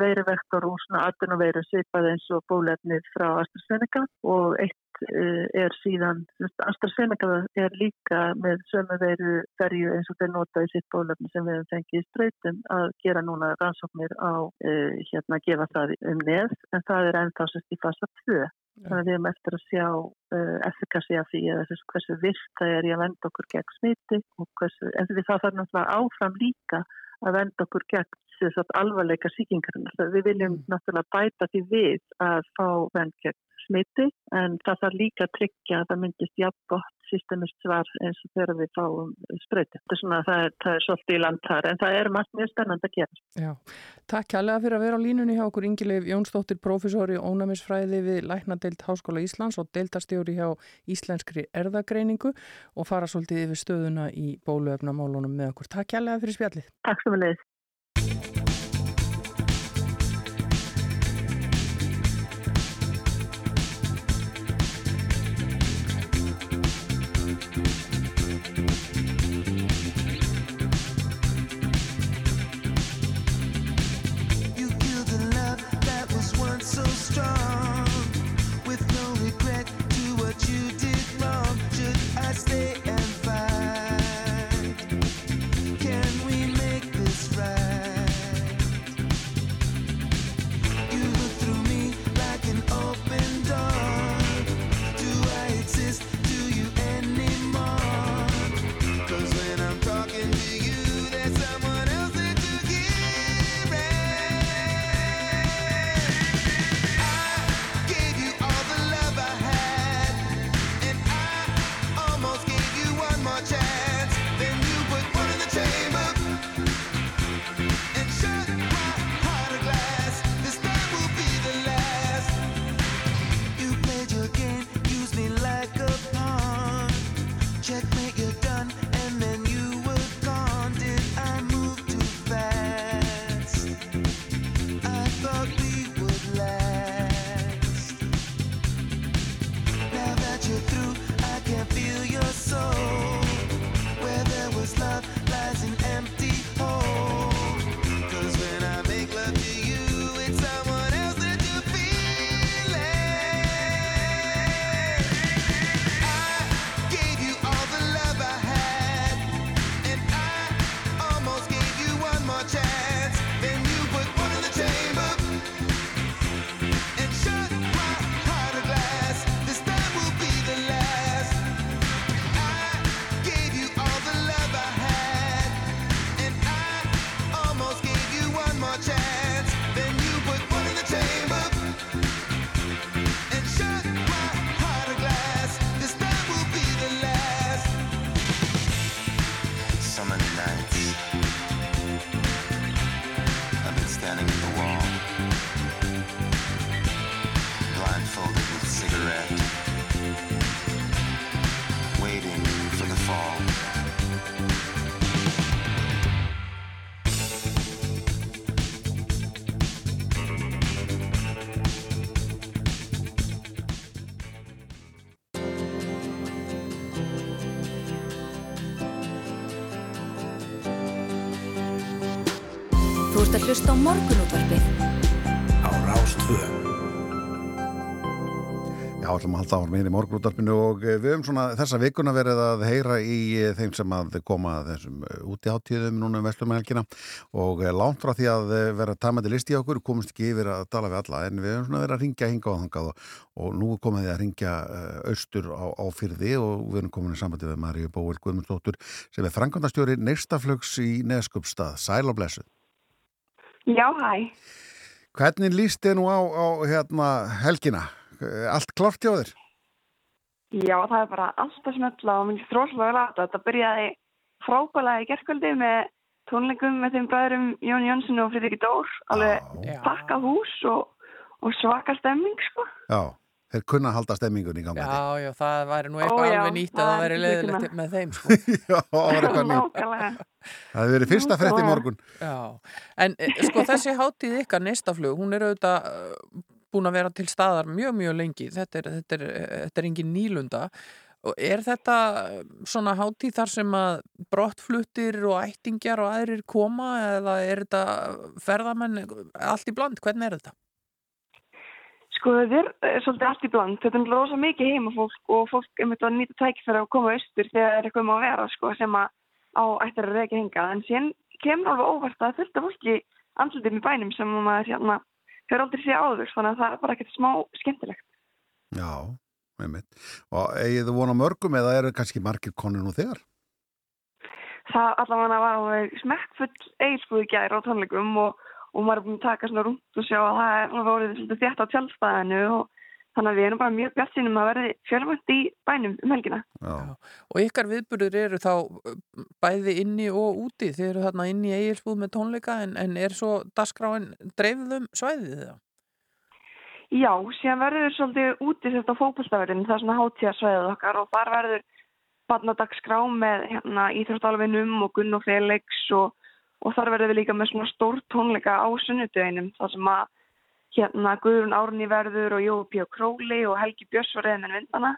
veiruvektor úr svona atvinnuveiru svipað eins og bólefnið frá AstraZeneca og eitt uh, er síðan, AstraZeneca er líka með sömu veiru ferju eins og þeir nota í sitt bólefni sem við hefum fengið í ströytum að gera núna rannsóknir á hérna að gefa það um neð en það er ennþá sérst í fasa 2 Þannig að við erum eftir að sjá uh, eftirkassi af því að hversu vilt það er í að venda okkur gegn smiti hversu, en því það þarf náttúrulega áfram líka að venda okkur gegn alvarleika síkingarinn. Við viljum mm. náttúrulega bæta því við að fá vend gegn smiti en það þarf líka að tryggja að það myndist jafn gott systemist svar eins og þegar við fáum spröyti. Það það er, það er svolítið í land þar en það er margt mjög spennand að gera. Já, takk kærlega fyrir að vera á línunni hjá okkur Ingileif Jónsdóttir, profesori ónæmisfræði við Læknadeild Háskóla Íslands og deildarstjóri hjá Íslenskri erðagreiningu og fara svolítið yfir stöðuna í bóluöfnamálunum með okkur. Takk kærlega fyrir spjallið. Takk sem við leiðist. Hlusta á morgunútvarpið á Rás 2. Já, ætlum að halda áfram hér í morgunúttarpinu og eh, við höfum svona þessa vikuna verið að heyra í eh, þeim sem að koma þessum útiháttíðum núna um vestlumhelgina og eh, langt frá því að eh, vera tamandi listi á okkur, komumst ekki yfir að tala við alla en við höfum svona verið að ringja hinga og þangað og, og nú komið þið að ringja austur á, á fyrði og við erum komin í sambandi við Maríu Bóvel Guðmundsdóttur sem er frangandastjóri neistaflugs í Neskupstað. Sæl og blessu. Já, hæ. Hvernig líst þið nú á, á hérna, helgina? Allt klárt hjá þér? Já, það er bara alltaf smölla og minnst þróslega láta. Þetta byrjaði frábælega í gerðkvöldi með tónleikum með þeim bræðurum Jón Jónsson og Fridriki Dór. Alveg pakkað hús og, og svaka stemming, sko. Já, þeir kunna halda stemmingun í gangi. Já, já, það væri nú Ó, eitthvað já, alveg nýtt að það væri leðilegt með þeim, <laughs> sko. Já, það var eitthvað nýtt. Það hefur verið fyrsta frétt í morgun. Já, en eh, sko þessi hátíð ykkar neistaflug, hún er auðvitað uh, búin að vera til staðar mjög, mjög lengi. Þetta er, þetta er, eh, þetta er engin nýlunda. Og er þetta eh, svona hátíð þar sem að brottfluttir og ættingjar og aðrir koma eða er þetta ferðamenn allt í bland? Hvernig er þetta? Sko, þetta er eh, svolítið allt í bland. Þetta er rosa mikið heimafólk og fólk er myndið að nýta tækifæri að koma austur þegar það er eitthvað um að vera, sko, sem að á ættir að reyka hingað. En síðan kemur alveg óvart að það af fólki andlutum í bænum sem maður hérna hefur aldrei séð áður, þannig að það er bara ekkert smá skemmtilegt. Já, einmitt. Og eigið þú vona mörgum eða eru kannski margir konur nú þegar? það allavega var alveg smekkfull eiginspúði gær á tónleikum og, og maður er búin að taka svona rúnt og sjá að það er orðið svolítið þétt á tjálstæðinu og þannig að við erum bara mjög bjart sínum að verði fjölvænt í bænum um helgina. Já. Og ykkar viðburður eru þá uh, bæði inni og úti. Þið eru þarna inni í eigilsbúð með tónleika en, en er svo dagskráin dreifðum svæðið það? Já, síðan verður svolítið úti þetta fókbalstafurinn, það er svona hátíðarsvæðið okkar og þar verður barnadagskrá með hérna, íþróttalvinum og Gunn og Felix og, og þar verður við líka með svona stór tónleika á sunnudeginum þar sem að hérna Guðrún Árni verður og Jói P. Króli og Helgi Björns var reyðin en vindana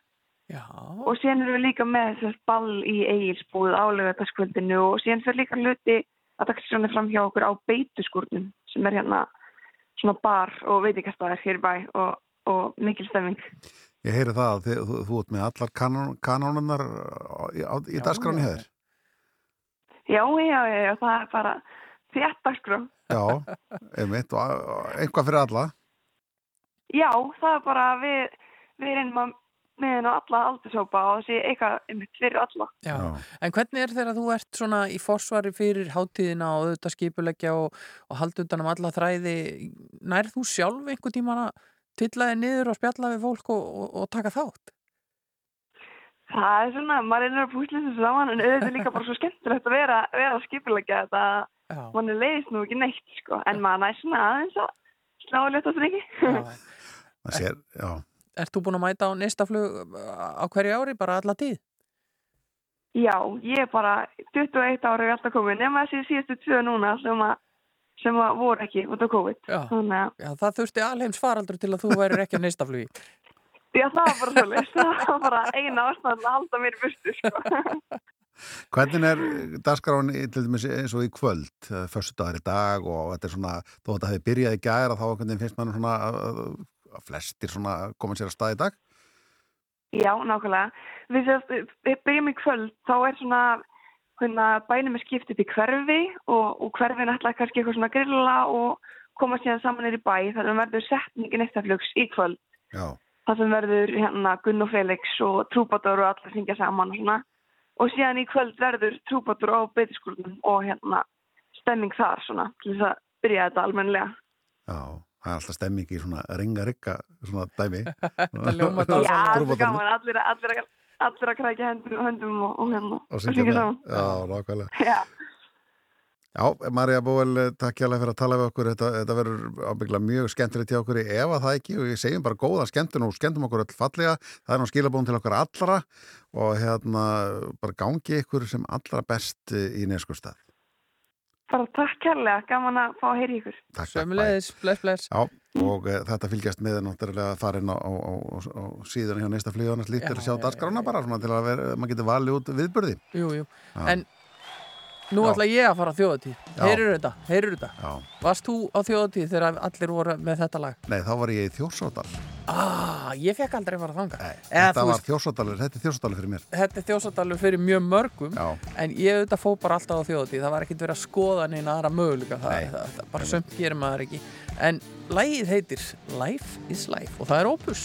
Já. og síðan erum við líka með þess ball í eigilsbúð álega þesskvöldinu og síðan fyrir líka hluti að dagskránir fram hjá okkur á beituskurnum sem er hérna svona bar og veitikastæðar hér í bæ og, og mikil stemming. Ég heyri það að þið, þú, þú ert með allar kanón, kanónunar í, dagskráni hefur. Já, já, já, já, það er bara þétt dagskrá. Já, einmitt, og eitthvað fyrir alla. Já, það er bara við, við reynum að með henn á alla aldurshópa og þessi eitthvað einmitt fyrir alla. Já. En hvernig er þegar þú ert svona í forsvari fyrir hátíðina og auðvitað skipuleggja og, og halda utan um alla þræði, nær þú sjálf einhvern tíman að tilla þig niður og spjalla við fólk og, og, og taka þátt? Það er svona, maður reynir að púsla þessu saman en auðvitað er líka bara svo skemmtilegt að vera, vera að skipuleggja þetta Já. mann er leiðist nú ekki neitt sko, en maður næst svona aðeins að slá að leta þessu ekki. Það sér, já. Ert þú búin að mæta á næsta flug á hverju ári, bara alla tíð? Já, ég er bara 21 ára er alltaf komin, nema þessi síðustu tvö núna sem að, sem að voru ekki út á COVID. Já. Þannig að, Já, það þurfti alheims faraldur til að þú værir ekki á næsta flugi. Já það var bara svolítið, það var bara eina ástæðan að halda mér í burtu sko. <laughs> Hvernig er dæmis eins og í kvöld, fyrstu dagar í dag og þetta er svona, þó að þetta hefði byrjað í gæra þá finnst mann svona að, flestir svona koma sér að stað í dag? Já, nákvæmlega. Við, sérst, við byrjum í kvöld, þá er svona hérna, bænum er skipt upp í hverfi og, og hverfin ætla kannski eitthvað svona grilla og koma síðan saman nýr í bæ þannig að verður setningin eittaflugs í kvöld. Já. Það sem verður hérna Gunn og Felix og Trúbador og allir syngja saman og svona. Og síðan í kvöld verður Trúbador á beitiskúlunum og hérna stemming þar svona til þess að byrja þetta almennilega. Já, það er alltaf stemming í svona ringa-rigga svona dæmi. <laughs> Þetta ljómar Já, það er gaman, allir, allir, allir, allir að krækja höndum, höndum og, og hérna Og syngja með. Já, nákvæmlega. Já. Já, Marja Bóel, takk hjá fyrir að tala við okkur. Þetta, þetta verður ábygglega mjög skemmtilegt hjá okkur ef að það ekki og ég segjum bara góða skemmtun og skemmtum okkur öll fallega. Það er nú skilabóðum til okkar allra og hérna bara gangi ykkur sem allra best í neskustad. Bara takk kærlega, gaman að fá að heyri ykkur. Takk, Sömulegis, bless, bless. Já, og e, þetta fylgjast með er náttúrulega farin á, á, á, á síðan hjá og annars líkt er að sjá dagskrána bara svona til að vera, maður getur valið út viðbörði. Jú, jú. Já. En Nú Já. ætla ég að fara á þjóðatíð. Heyrur þetta, heyrur þetta. Já. Varst þú á þjóðatíð þegar allir voru með þetta lag? Nei, þá var ég í Þjórsádal. Ah, ég fekk aldrei að fara þanga. Nei, Þetta var Þjórsádalur, þetta er Þjórsádalur fyrir mér. þetta er þjóðsardalur fyrir mjög mörgum Já. en ég auðvitað fó bara alltaf á þjóðatíð það var ekkert verið að skoða neina aðra möguleika það, Nei. það, það bara sömt gerir maður ekki en lægið heitir Life is Life og það er Opus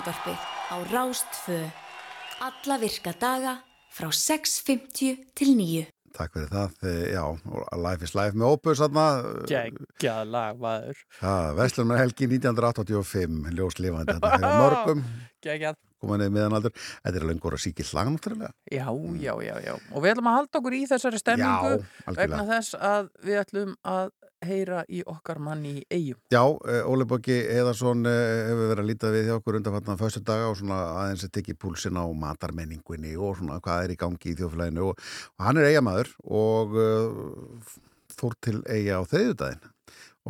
Morgunútvarpið á Rástfö. Alla virka daga frá 6.50 til 9. Takk fyrir það. Eh, Já, og Life is Life með Opus aðna. Geggjað lag, maður Það, Vestlunar helgi 1985, ljóslifandi þetta fyrir mörgum, Geggjað komaðið meðanaldur. Þetta er lengur að síkja slag náttúrulega. Já, já, já, já. Og við ætlum að halda okkur í þessari stemmingu Já, vegna þess að við ætlum að heyra í okkar manni í eigum. Já, uh, Óli Bóki Eðarsson uh, hefur verið að líta við hjá okkur undanfarnan fyrstu daga og svona aðeins að tekja púlsin á matarmenningunni og svona hvað er í gangi í þjóflæðinu og, og hann er eigamæður og uh, fór til eiga á þriðjudaginn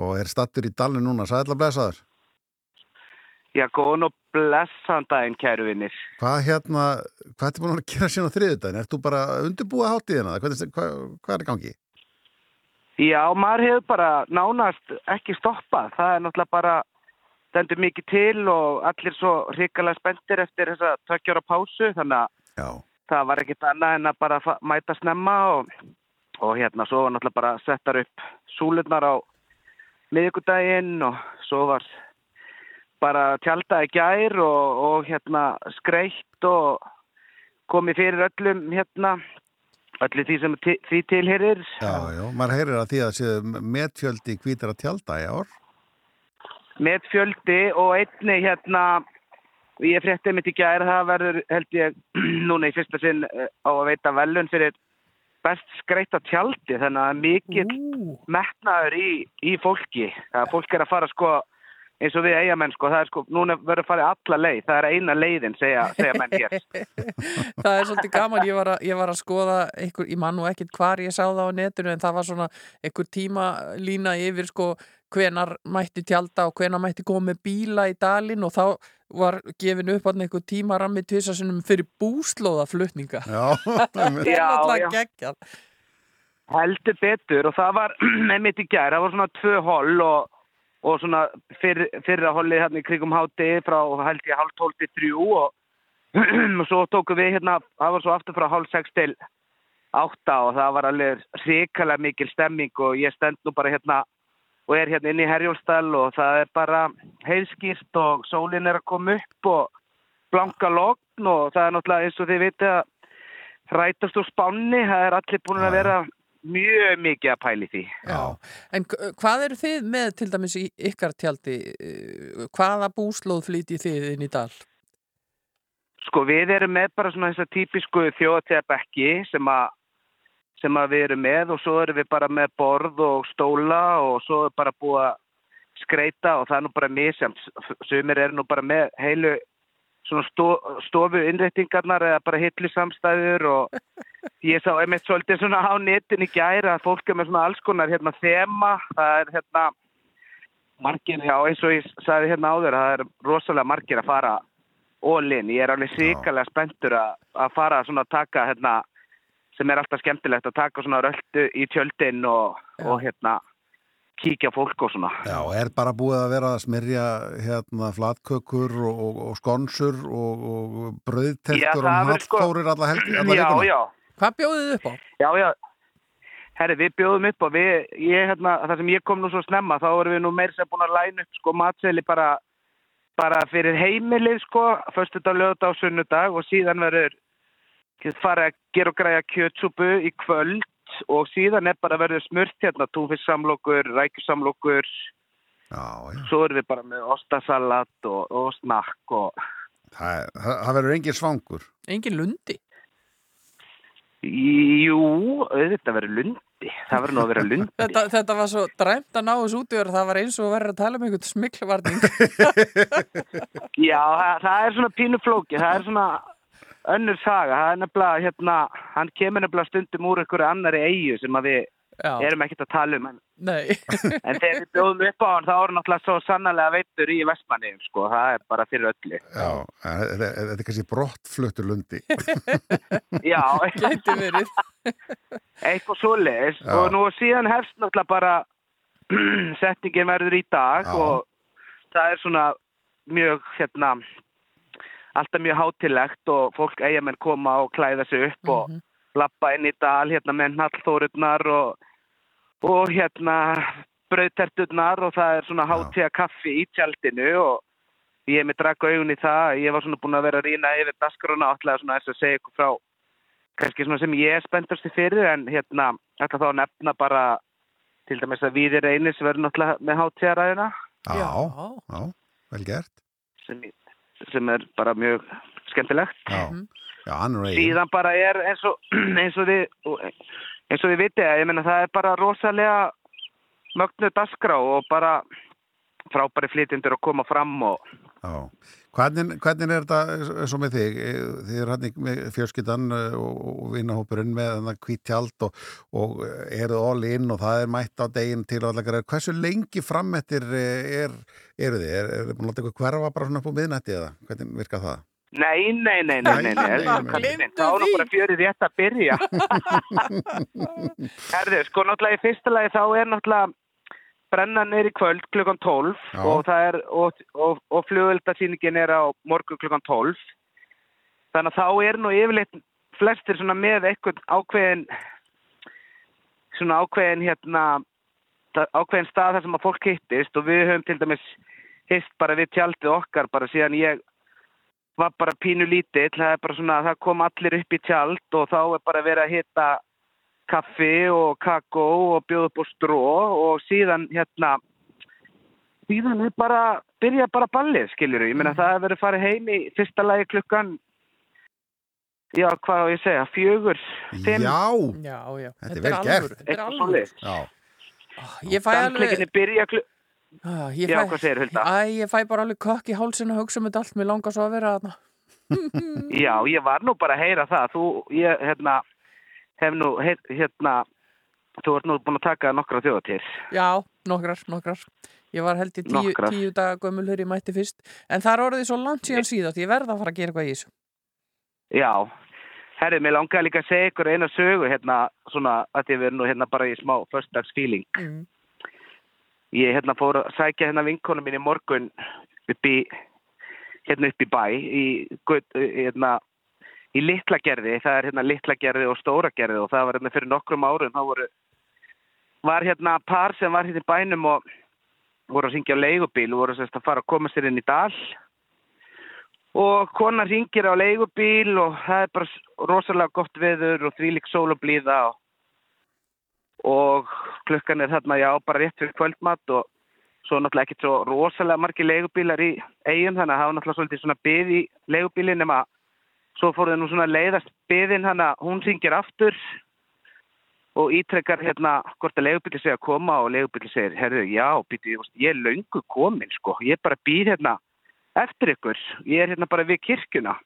og er stattur í dalinu núna, sæðla blessaður. Já, góðan og blessan daginn, kæru vinnir. Hvað hérna, hvað ertu búin að gera síðan á þriðjudaginn? Ert þú bara undirbúið hátíðina? Hvað, hvað, hvað er í gangi? Já, maður hefur bara nánast ekki stoppað. Það er náttúrulega bara stendur mikið til og allir svo hrikalega spenntir eftir þessa tveggjára pásu þannig að Já. það var ekkit annað en að bara mæta snemma og, og hérna svo var náttúrulega bara settar upp súlurnar á miðvikudaginn og svo var bara tjálta í gær og, og hérna skreitt og komið fyrir öllum hérna öllu því sem því tilherir Já, já, maður heyrir að því að séu metfjöldi hvítar að tjálta í ár. með fjöldi og einni hérna ég frétti mitt í gær það verður held ég <clears throat> núna í fyrsta sinn eh, á að veita velun fyrir best skreita tjaldi þannig að mikill metnaður í, í fólki. Það fólk er að fara sko eins og við eigamenn sko, það er sko, núna verður fara alla leið, það er eina leiðin segja, segja menn hér <laughs> Það er svolítið gaman, ég var að, ég var að skoða einhver, ég man nú ekkit hvar ég sá það á netinu en það var svona einhver tíma lína yfir sko hvenar mætti tjálta og hvenar mætti koma með bíla í dalinn og þá var gefin upp að einhver tíma rammi tvisasunum fyrir búslóðaflutninga. <laughs> Já, það er já. geggjað. Heldur betur og það var <clears throat> einmitt í gær, það var svona tvö holl og, og svona fyrr, fyrra hollið hérna í krigum háti frá held ég hálf tólti þrjú og, <clears throat> og svo tókum við hérna, það var svo aftur frá hálf sex til átta og það var alveg hrikalega mikil stemming og ég stend nú bara hérna og er hérna inn í Herjólfstall og það er bara heiðskýrt og sólinn er að koma upp og blanka logn og það er náttúrulega eins og þið vitið að rætast úr spánni, það er allir búin að vera mjög mikið að pæli því. Já. En hvað eru þið með til dæmis í ykkar tjaldi eh, hvaða búslóð flýti þið inn í dal? Sko við erum með bara svona þessa típisku þjóðtjabekki sem að sem að við erum með og svo erum við bara með borð og stóla og svo er bara búið að skreita og það er nú bara misjamt. Sumir eru nú bara með heilu stofu innréttingarnar eða bara hillisamstæður og <laughs> ég sá einmitt svolítið svona á netin í gæra að fólk er með svona alls konar hérna þema, það er hérna margir, já eins og ég sagði hérna áður, það er rosalega margir að fara all-in, ég er alveg síkalega spenntur að fara svona að taka hérna, sem er alltaf skemmtilegt að taka svona röldu í tjöldin og, og hérna kíkja á fólk og svona. Já, er bara búið að vera að smyrja hérna flatkökur og, og, og skonsur og, og það og verður sko- alla helgi, alla Já, já. Hvað bjóðið þið upp á? Já, já. Herri, við bjóðum upp og við, ég, hérna, það sem ég kom nú svo snemma, þá erum við nú meir sem búin að læna upp sko matseli bara, bara fyrir heimilið sko, föstudag, lögudag og sunnudag og síðan verður fara að gera og græja kjötsúpu í kvöld og síðan er bara verður smurt hérna, túnfisksamlokur, rækjusamlokur, svo erum við bara með ostasalat og, og snakk og Það, það, það verður engin svangur. Engin lundi? Jú, auðvitað verður lundi, það verður nú að vera lundi. <laughs> Þetta, þetta var svo dræmt að ná þessu út yfir það var eins og vera að tala um einhvern smikluvarning <laughs> Já, það, það er svona pínu flóki, það er svona önnur saga, það er nefnilega, hérna, hann kemur nefnilega stundum úr einhverju annari eigu sem að við Já. erum ekkert að tala um, en, Nei <laughs> en þegar við bjóðum upp á hann þá er náttúrulega svo sannlega veitur í Vestmanni, sko, það er bara fyrir öllu. Já, þetta er kannski brottfluttur lundi. Já, <laughs> Gæti verið <laughs> eitthvað svoleiðis Já. og nú síðan hefst náttúrulega bara <clears throat> setningin verður í dag Já. og það er svona mjög, hérna, alltaf mjög hátilegt og fólk eigamenn koma og klæða sig upp og lappa inn í dal hérna með nallþórurnar og, og hérna brauðterturnar og það er svona hátíða kaffi í tjaldinu og ég er með draka augun í það, ég var svona búin að vera að rýna yfir dasgruna alltaf svona þess að segja ykkur frá kannski svona sem ég er spennturst fyrir en hérna ætla þá að nefna bara til dæmis að við er sem verður náttúrulega með hátíðaræðina Já, já, vel gert. sem, sem er bara mjög skemmtilegt. Já, já hann er eigin. Síðan bara er eins og, <clears throat> eins og við eins og við vitið að ég meina það er bara rosalega mögnuð dasgrá og bara frábæri flytjendur að koma fram og Já. Hvernig, hvernig er þetta eins og með þig? Eh, Þið er hann með fjölskyldan eh, og, og vinnahópurinn með þannig hvít tjald og, og eru all in og það er mætt á deginn til og allar Hversu lengi framettir er, eru þið? Er, er búin að láta ykkur hverfa bara svona upp á miðnætti eða? Hvernig virka það? Nei, nei, nei, nei, nei, nei, þá er nú bara fjörið rétt að byrja. <laughs> Herðu, sko náttúrulega í fyrsta lagi þá er náttúrulega brennan er í kvöld klukkan 12 Já. og það er og, og, og flugöldasýningin er á morgun klukkan 12 þannig að þá er nú yfirleitt flestir svona með eitthvað ákveðin svona ákveðin hérna ákveðin stað þar sem að fólk hittist og við höfum til dæmis hist bara við tjaldið okkar bara síðan ég var bara pínu lítill, það er bara svona það kom allir upp í tjald og þá er bara verið að hitta kaffi og kakó og bjóða upp á stró og síðan hérna síðan er bara byrja bara ballið skiljur ég meina það er verið að fara heim í fyrsta lagi klukkan já hvað á ég að segja fjögur, fimm Já, Já, já. Þetta er vel gert. Þetta er alveg. já, Ég fæ alveg... byrja klukkan Ah, ég Já, fæ- Hulda? Æ, ég fæ bara alveg kökk í hálsinn og hugsa um þetta allt. Mér langar svo að vera þarna. <laughs> Já, ég var nú bara að heyra það. Þú, ég, hérna, hef nú, heyr, hérna, þú ert nú búin að taka nokkra þjóðatir. Já, nokkrar, nokkrar. Ég var held í tíu, tíu daga gömul hér í mætti fyrst. En það er orðið svo langt síðan síðast. Ég verða að fara að gera eitthvað í þessu. Já, herri, mér langaði líka að segja ykkur eina sögu, hérna, svona, að ég verið nú hérna bara í smá förstagsfíling. Mm. Ég, hérna, fór að sækja hérna vinkonu mín í morgun upp í, hérna upp í bæ, í, hérna, í Litlagerði. Það er hérna Litlagerði og Stóragerði og það var hérna fyrir nokkrum árum, þá voru, var hérna par sem var hérna í bænum og voru að syngja á leigubíl og voru sérst að fara að koma sér inn í dal og konar ringir á leigubíl og það er bara rosalega gott veður og þvílík sól og blíða og, og klukkan er þarna já bara rétt fyrir kvöldmatt og svo náttúrulega ekkert svo rosalega margir leigubílar í eigum þannig að það var náttúrulega svolítið svona byð í leigubílinn nema svo fór það nú svona leiðast byðin að hún ringir aftur og ítrekkar hérna hvort að leigubíli segja að koma og leigubíli segir, herðu, já, býtu, ég, ég er löngu komin, sko, ég er bara býð hérna eftir ykkur, ég er hérna bara við kirkjuna.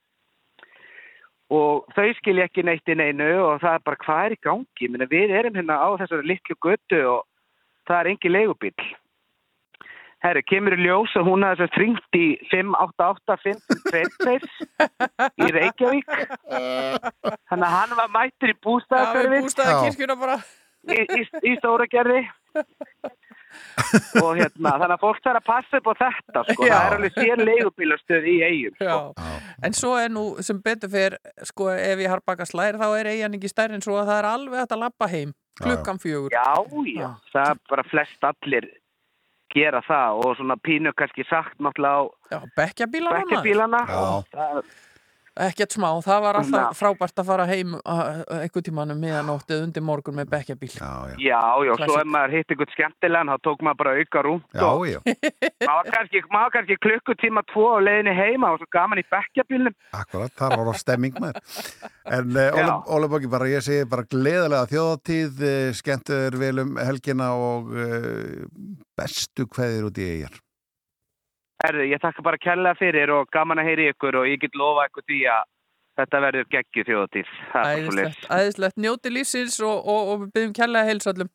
Og þau skilja ekki neitt í neinu og það er bara hvað er í gangi, Minna, við erum hérna á þessari litlu götu og það er engin leigubíl Herri, kemur í ljós að hún hafði þess að stringt í 588-522 í Reykjavík þannig að hann var mættur í Já, bústaði Já. kirkjuna bara. í, í, í stóra gerði og hérna þannig að fólk þarf að passa upp á þetta sko. Já. það er alveg sér leigubílastöð í eigum Já. sko. En svo er nú sem betur fyrir, sko, ef ég har baka slær, þá er eigin ekki stærri en svo að það er alveg að lappa heim. Klukkan fjögur. já, já, það er bara flest allir gera það og svona pínu kannski sagt náttúrulega á bekkjabílana maður. það, Ekkert smá, það var alltaf frábært að fara heim uh, einhvern tímanum miðanótt eða undir morgun með bekkjabíl. já, já, já, já, svo ef maður hitt einhvern skemmtilegan þá tók maður bara auka rúnt já, og já. <laughs> maður var kannski, maður kannski klukkutíma tvo á leiðinni heima og svo gaman í bekkjabílnum Akkurat, þar var á stemming með En uh. Óli Bóki, bara ég segi bara gleðilega þjóðatíð, uh, skemmtur vel um helgina og uh, bestu kveðir út í eigjar. Herðu, ég þakka bara kærlega fyrir og gaman að heyri ykkur og ég get lofa ykkur því að þetta verður geggju bara Æðislegt, æðislegt, njóti lífsins og, og, og við byggjum kærlega heils öllum.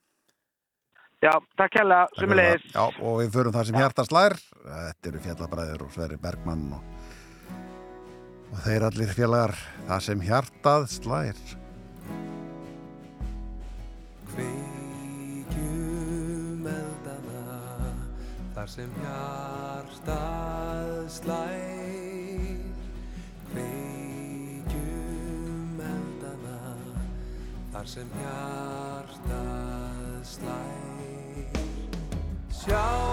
Já, takk kærlega, sumulegis. Já, og við förum það sem hjarta slær. Þetta eru fjallabræður og Sverri Bergmann og, og þeir allir félagar. Það sem hjartað slær. Kveikjum eldana þar sem hjartað slær Kveikjum eldana þar sem hjartað slær. Sjá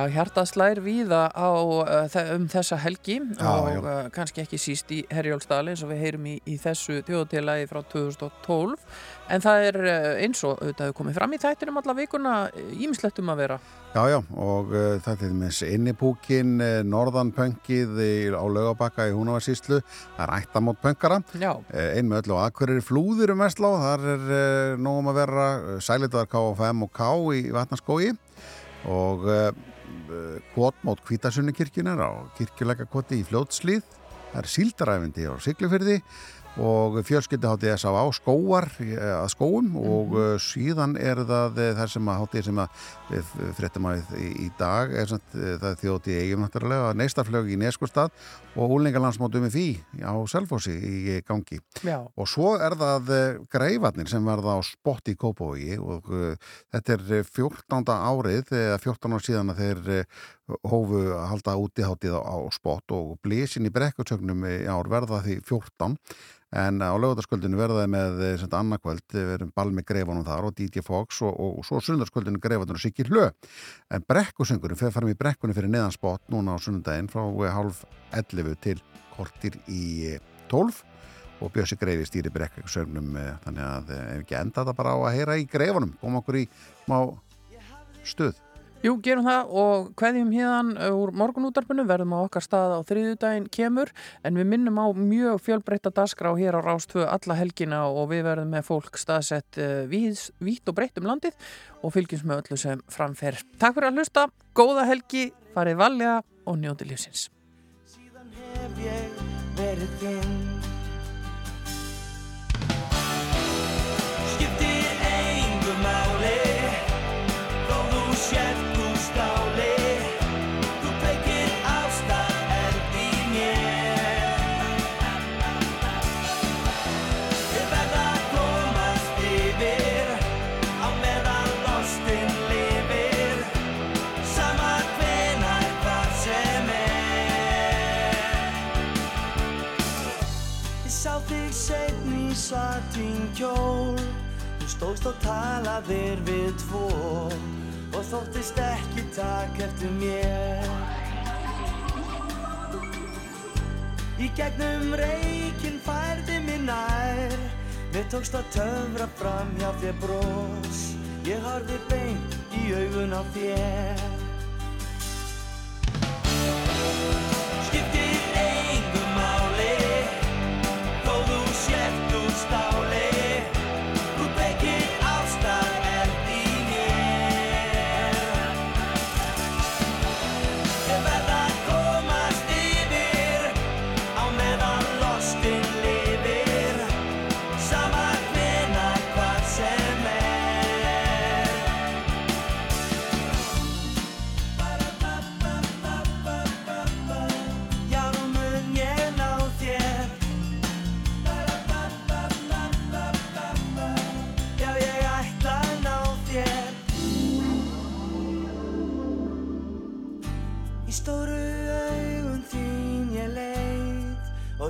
Já, hjartað slær víða á, uh, um þessa helgi Já, og já. Uh, kannski ekki síst í Herjólfsdali eins og við heyrum í, í þessu þjóðutilagi frá 2012 en það er uh, eins og auðvitað hefur komið fram í þættinum alla vikuna ímislettum að vera. Já, já, og uh, það er dæmis innipúkin, norðanpöngið á laugabakka í Húnavarsíslu, það er ættamót pöngara, Já. uh, ein með öll og akkurir flúðir um Vestlá, þar er uh, nógum að vera sælitaðar KFM og K í Vatnaskói og uh, kvotmót Kvítasunni kirkjunar á kirkjuleikakoti í Fljótslíð, það er síldaræfindi á Siglufyrði og fjölskylduháttið þess á skóar eh, að skóum og uh, síðan er það eh, þar sem að háttið sem að að í, í dag er samt, eh, það þjóti í eigum náttúrulega neistaflög í Neskustad og úlningalandsmótum í Fí á Selfossi í gangi Já. og svo er það eh, greifarnir sem verða á spott í Kópavogi og uh, þetta er eh, 14. árið eða 14 ár síðan að þeir hófu að halda útiháttið á, spott og blísin í brekkutsögnum í ár verða því 14 en á lögutaskvöldinu verða þeir með eh, annarkvöld, við erum ball með greifanum þar og DJ Fox og, og, og svo sundarskvöldinu greifanum Siggi Hlö. En brekkusöngurinn fyrir farum í brekkunni fyrir neðan spott núna á sunnundaginn frá eh, hálf 11 til kortir í eh, 12 og Bjössi Greifi stýri brekkusöngnum eh, þannig að eh, ef ekki enda þetta bara á að heyra í greifanum koma okkur í má stuð Jú, gerum það og hverjum híðan úr morgunútarpinu verðum á okkar stað á þriðjudaginn kemur en við minnum á mjög fjölbreytta dasgrá hér á Rástvö alla helgina og við verðum með fólk staðsett uh, vítt og breytt um landið og fylgjumst með öllu sem framfer. Takk fyrir að hlusta, góða helgi, farið valega og njóti lífsins. Kjól Þú stóðst og talaðir við tvo Og þóttist ekki takk eftir mér. Í gegnum reikinn færði mér nær Mér tókst að töfra fram hjá þér brós Ég horfi beint í augun á þér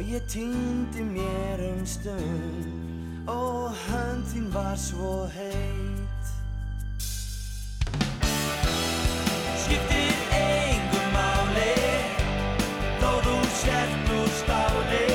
og ég týndi mér um stund og höndin var svo heit. Skiptir eigum máli þó þú sért úr stáli.